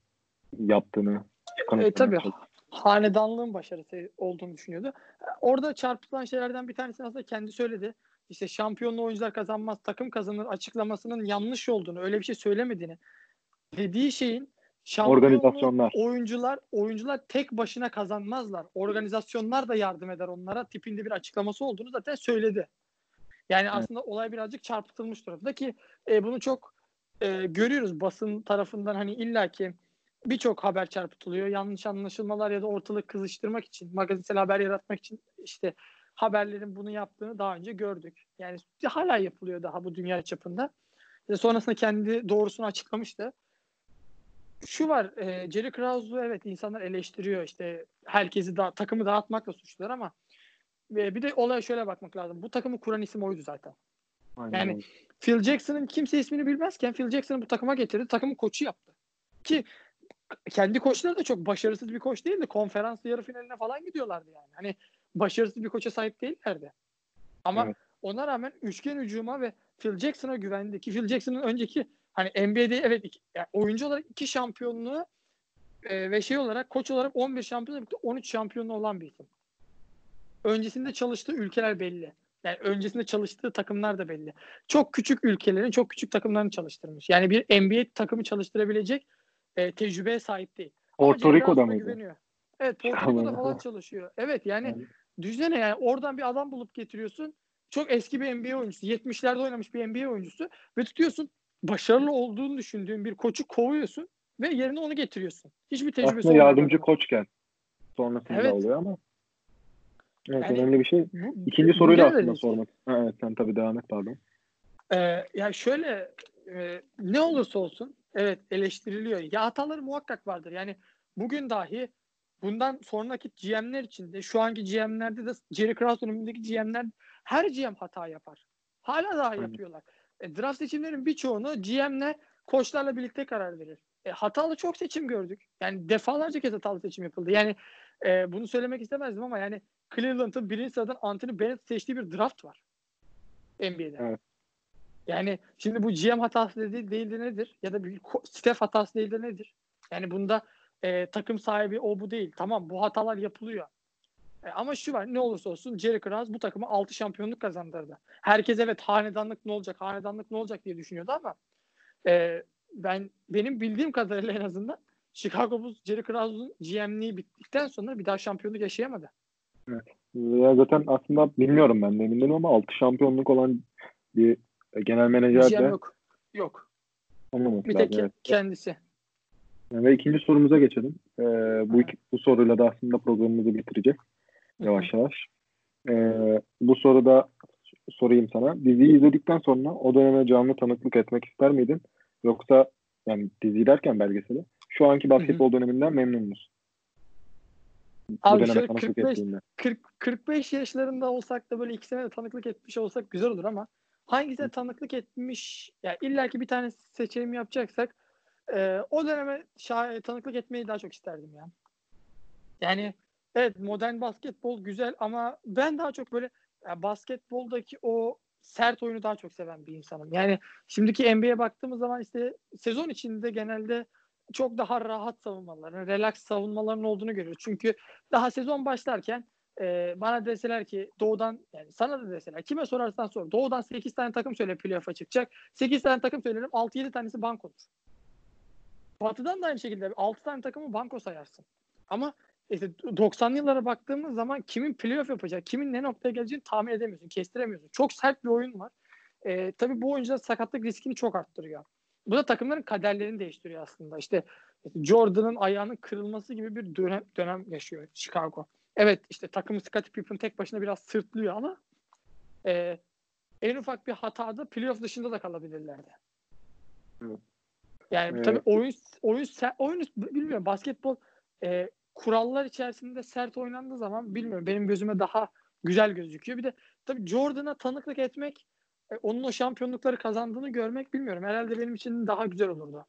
yaptığını E, tabii çalıştı. hanedanlığın başarısı olduğunu düşünüyordu. Orada çarpıtılan şeylerden bir tanesi aslında kendi söyledi. İşte şampiyonlu oyuncular kazanmaz, takım kazanır açıklamasının yanlış olduğunu, öyle bir şey söylemediğini. Dediği şeyin şampiyonluğu Organizasyonlar. oyuncular oyuncular tek başına kazanmazlar. Organizasyonlar da yardım eder onlara tipinde bir açıklaması olduğunu zaten söyledi. Yani aslında olay birazcık çarpıtılmış durumda ki e, bunu çok e, görüyoruz basın tarafından hani illaki birçok haber çarpıtılıyor. Yanlış anlaşılmalar ya da ortalık kızıştırmak için, magazinsel haber yaratmak için işte haberlerin bunu yaptığını daha önce gördük. Yani hala yapılıyor daha bu dünya çapında. İşte sonrasında kendi doğrusunu açıklamıştı. Şu var, e, Jerry Krause'u evet insanlar eleştiriyor işte herkesi da takımı dağıtmakla suçlular ama e, bir de olaya şöyle bakmak lazım. Bu takımı kuran isim oydu zaten. Aynen Yani. Phil Jackson'ın kimse ismini bilmezken Phil Jackson'ı bu takıma getirdi. Takımın koçu yaptı. Ki kendi koçları da çok başarısız bir koç değildi. Konferans yarı finaline falan gidiyorlardı yani. Hani başarısız bir koça sahip değillerdi. Ama Evet. ona rağmen üçgen hücuma ve Phil Jackson'a güvendi ki Phil Jackson'ın önceki hani NBA'de evet iki, yani oyuncu olarak iki şampiyonluğu e, ve şey olarak koç olarak 11 şampiyonluk 13 şampiyonluğu olan bir isim. Öncesinde çalıştığı ülkeler belli. Yani öncesinde çalıştığı takımlar da belli. Çok küçük ülkelerin, çok küçük takımlarını çalıştırmış. Yani bir NBA takımı çalıştırabilecek e, tecrübeye sahip değil. Porto Rico'da mıydı? güveniyor. Evet Porto. Rico'da falan çalışıyor. Evet yani Yani. düşünsene yani oradan bir adam bulup getiriyorsun. Çok eski bir NBA oyuncusu. 70'lerde oynamış bir NBA oyuncusu. Ve tutuyorsun başarılı olduğunu düşündüğün bir koçu kovuyorsun ve yerine onu getiriyorsun. Hiçbir tecrübesi Aslında yardımcı koçken sonrasında Evet. oluyor ama evet Yani önemli bir şey. Bu- İkinci bu soruyu da aslında sormak. Ha, evet sen tabii devam et pardon. Ee, ya şöyle e, ne olursa olsun evet eleştiriliyor. Ya hataları muhakkak vardır. Yani bugün dahi bundan sonraki GM'ler için de şu anki GM'lerde de Jerry Krause dönemindeki GM'ler her GM hata yapar. Hala daha Aynen. yapıyorlar. E, draft seçimlerin birçoğunu GM'ler koçlarla birlikte karar verir. E, hatalı çok seçim gördük. Yani defalarca kez hatalı seçim yapıldı. Yani e, bunu söylemek istemezdim ama yani Cleveland'ın birinci sıradan Anthony Bennett seçtiği bir draft var. NBA'de. Evet. Yani şimdi bu GM hatası değil, değil de nedir? Ya da bir staff hatası değil de nedir? Yani bunda e, takım sahibi o bu değil. Tamam bu hatalar yapılıyor. E, ama şu var ne olursa olsun Jerry Krause bu takıma 6 şampiyonluk kazandırdı. Herkes evet hanedanlık ne olacak hanedanlık ne olacak diye düşünüyordu ama e, ben benim bildiğim kadarıyla en azından Chicago Bulls Jerry Krause'un GM'liği bittikten sonra bir daha şampiyonluk yaşayamadı. Ya zaten aslında bilmiyorum ben de emin değilim ama 6 şampiyonluk olan bir genel menajer de yok. Yok. olmaması Bir tek Evet. kendisi. Ve ikinci sorumuza geçelim. Ee, bu, bu soruyla da aslında programımızı bitireceğiz yavaş yavaş. Ee, bu soruda sorayım sana. Diziyi izledikten sonra o döneme canlı tanıklık etmek ister miydin? Yoksa yani dizi derken belgeseli şu anki basketbol döneminden memnun musun? Abi şöyle tanıklık 45 ettiğinde. 40, 45 yaşlarında olsak da böyle iki sene de tanıklık etmiş olsak güzel olur ama hangisine tanıklık etmiş ya illaki bir tane seçelim yapacaksak e, o döneme şah- tanıklık etmeyi daha çok isterdim ya. Yani evet modern basketbol güzel ama ben daha çok böyle ya basketboldaki o sert oyunu daha çok seven bir insanım. Yani şimdiki NBA'ye baktığımız zaman işte sezon içinde genelde çok daha rahat savunmaların, relax savunmaların olduğunu görüyoruz. Çünkü daha sezon başlarken e, bana deseler ki doğudan yani sana da deseler kime sorarsan sor. Doğudan 8 tane takım söyle playoff'a çıkacak. 8 tane takım söylerim 6-7 tanesi banko olur. Batı'dan da aynı şekilde 6 tane takımı banko sayarsın. Ama işte 90'lı yıllara baktığımız zaman kimin playoff yapacak, kimin ne noktaya geleceğini tahmin edemiyorsun, kestiremiyorsun. Çok sert bir oyun var. E, tabii bu oyuncular sakatlık riskini çok arttırıyor. Bu da takımların kaderlerini değiştiriyor aslında. İşte Jordan'ın ayağının kırılması gibi bir dönem, dönem yaşıyor Chicago. Evet işte takımı Scottie Pippen tek başına biraz sırtlıyor ama e, en ufak bir hatada playoff dışında da kalabilirlerdi. Yani Evet. tabii oyun oyun oyun bilmiyorum basketbol e, kurallar içerisinde sert oynandığı zaman bilmiyorum benim gözüme daha güzel gözüküyor. Bir de tabii Jordan'a tanıklık etmek e, onun o şampiyonlukları kazandığını görmek bilmiyorum. Herhalde benim için daha güzel olurdu.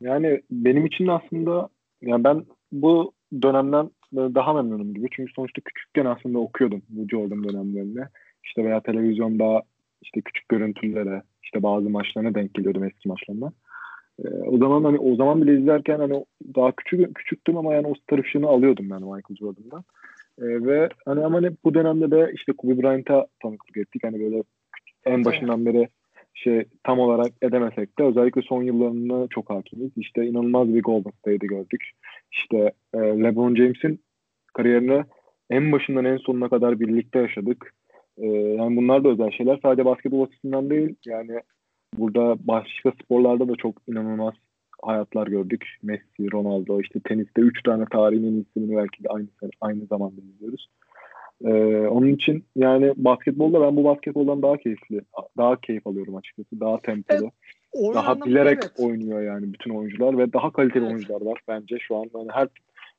Yani benim için de aslında yani ben bu dönemden böyle daha memnunum gibi. Çünkü sonuçta küçükken aslında okuyordum bu Jordan dönemlerinde. İşte veya televizyonda işte küçük görüntülere, işte bazı maçlarına denk geliyordum eski maçlarına. Ee, o zaman hani o zaman bile izlerken hani daha küçük küçüktüm ama yani o ışığını alıyordum ben Michael Jordan'dan. Ee, ve hani ama hani bu dönemde de işte Kobe Bryant'a tanıklık ettik. Hani böyle en başından beri şey tam olarak edemesek de özellikle son yıllarını çok hakimiz. İşte inanılmaz bir Golden State'i gördük. İşte e, LeBron James'in kariyerini en başından en sonuna kadar birlikte yaşadık. E, yani bunlar da özel şeyler. Sadece basketbol açısından değil. Yani burada başka sporlarda da çok inanılmaz hayatlar gördük. Messi, Ronaldo, işte teniste 3 tane tarihin en iyisini belki de aynı aynı zamanda izliyoruz. Ee, onun için yani basketbolda ben bu basketboldan daha keyifli, daha keyif alıyorum açıkçası. Daha tempolu. Evet, daha bilerek evet. oynuyor yani bütün oyuncular ve daha kaliteli Evet. oyuncular var bence şu an. Yani her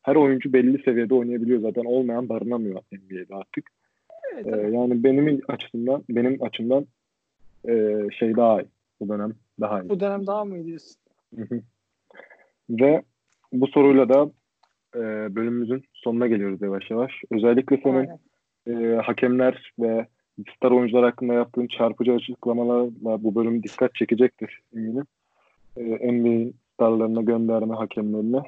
her oyuncu belli seviyede oynayabiliyor zaten. Olmayan barınamıyor NBA'de artık. Evet, Ee, yani benim açısından benim açımdan e, şey daha iyi. Bu dönem daha iyi. Bu dönem daha mı iyi diyorsun? Ve bu soruyla da e, bölümümüzün sonuna geliyoruz yavaş yavaş. Özellikle senin Aynen. e, hakemler ve star oyuncular hakkında yaptığın çarpıcı açıklamalarla bu bölüm dikkat çekecektir eminim. E, NBA'in starlarına gönderme hakemlerine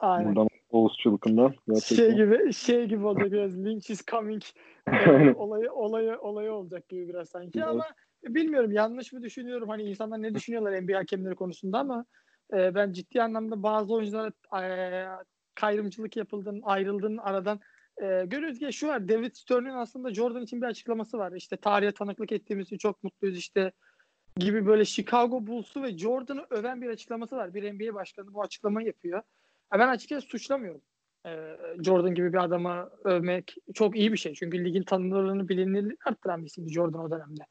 Aynen. buradan Oğuz Çılkın'dan gerçekten. Şey gibi şey gibi olacak biraz Lynch is coming olayı olayı olayı olacak gibi biraz sanki Evet. ama bilmiyorum yanlış mı düşünüyorum hani insanlar ne düşünüyorlar NBA hakemleri konusunda ama e, ben ciddi anlamda bazı oyunculara e, kayrımcılık yapıldığını ayrıldığını aradan e, görüyoruz ki şu var David Stern'in aslında Jordan için bir açıklaması var işte tarihe tanıklık ettiğimiz için çok mutluyuz işte gibi böyle Chicago Bulls'u ve Jordan'ı öven bir açıklaması var. Bir NBA başkanı bu açıklamayı yapıyor. Ha, ben açıkçası suçlamıyorum. Ee, Jordan gibi bir adamı övmek çok iyi bir şey. Çünkü ligin tanınırlığını bilinirliğini arttıran bir isimdi Jordan o dönemde.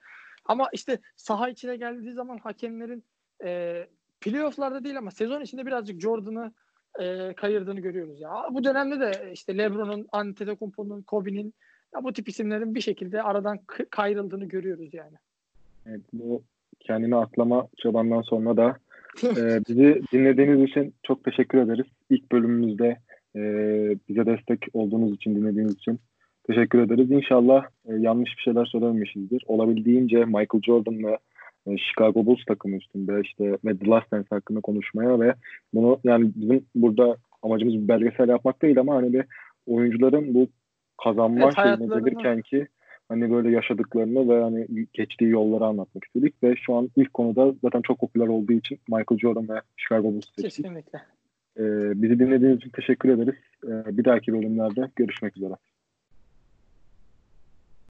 Ama işte saha içine geldiği zaman hakemlerin e, playofflarda değil ama sezon içinde birazcık Jordan'ı e, kayırdığını görüyoruz ya. Bu dönemde de işte LeBron'un, Antetokounmpo'nun, Kobe'nin ya bu tip isimlerin bir şekilde aradan kayrıldığını görüyoruz yani. Evet, bu kendini atlama çabandan sonra da e, bizi dinlediğiniz için çok teşekkür ederiz. İlk bölümümüzde e, bize destek olduğunuz için, dinlediğiniz için teşekkür ederiz. İnşallah e, yanlış bir şeyler söylememişizdir. Olabildiğince Michael Jordan ve e, Chicago Bulls takımı üstünde işte ve The Last Dance hakkında konuşmaya ve bunu yani bizim burada amacımız bir belgesel yapmak değil ama hani bir oyuncuların bu kazanma Evet, şeyine gelirken ki hani böyle yaşadıklarını ve hani geçtiği yolları anlatmak istedik ve şu an ilk konuda zaten çok popüler olduğu için Michael Jordan ve Chicago Bulls seçtik. Kesinlikle. Ee, bizi dinlediğiniz için teşekkür ederiz. Ee, bir dahaki bölümlerde görüşmek üzere.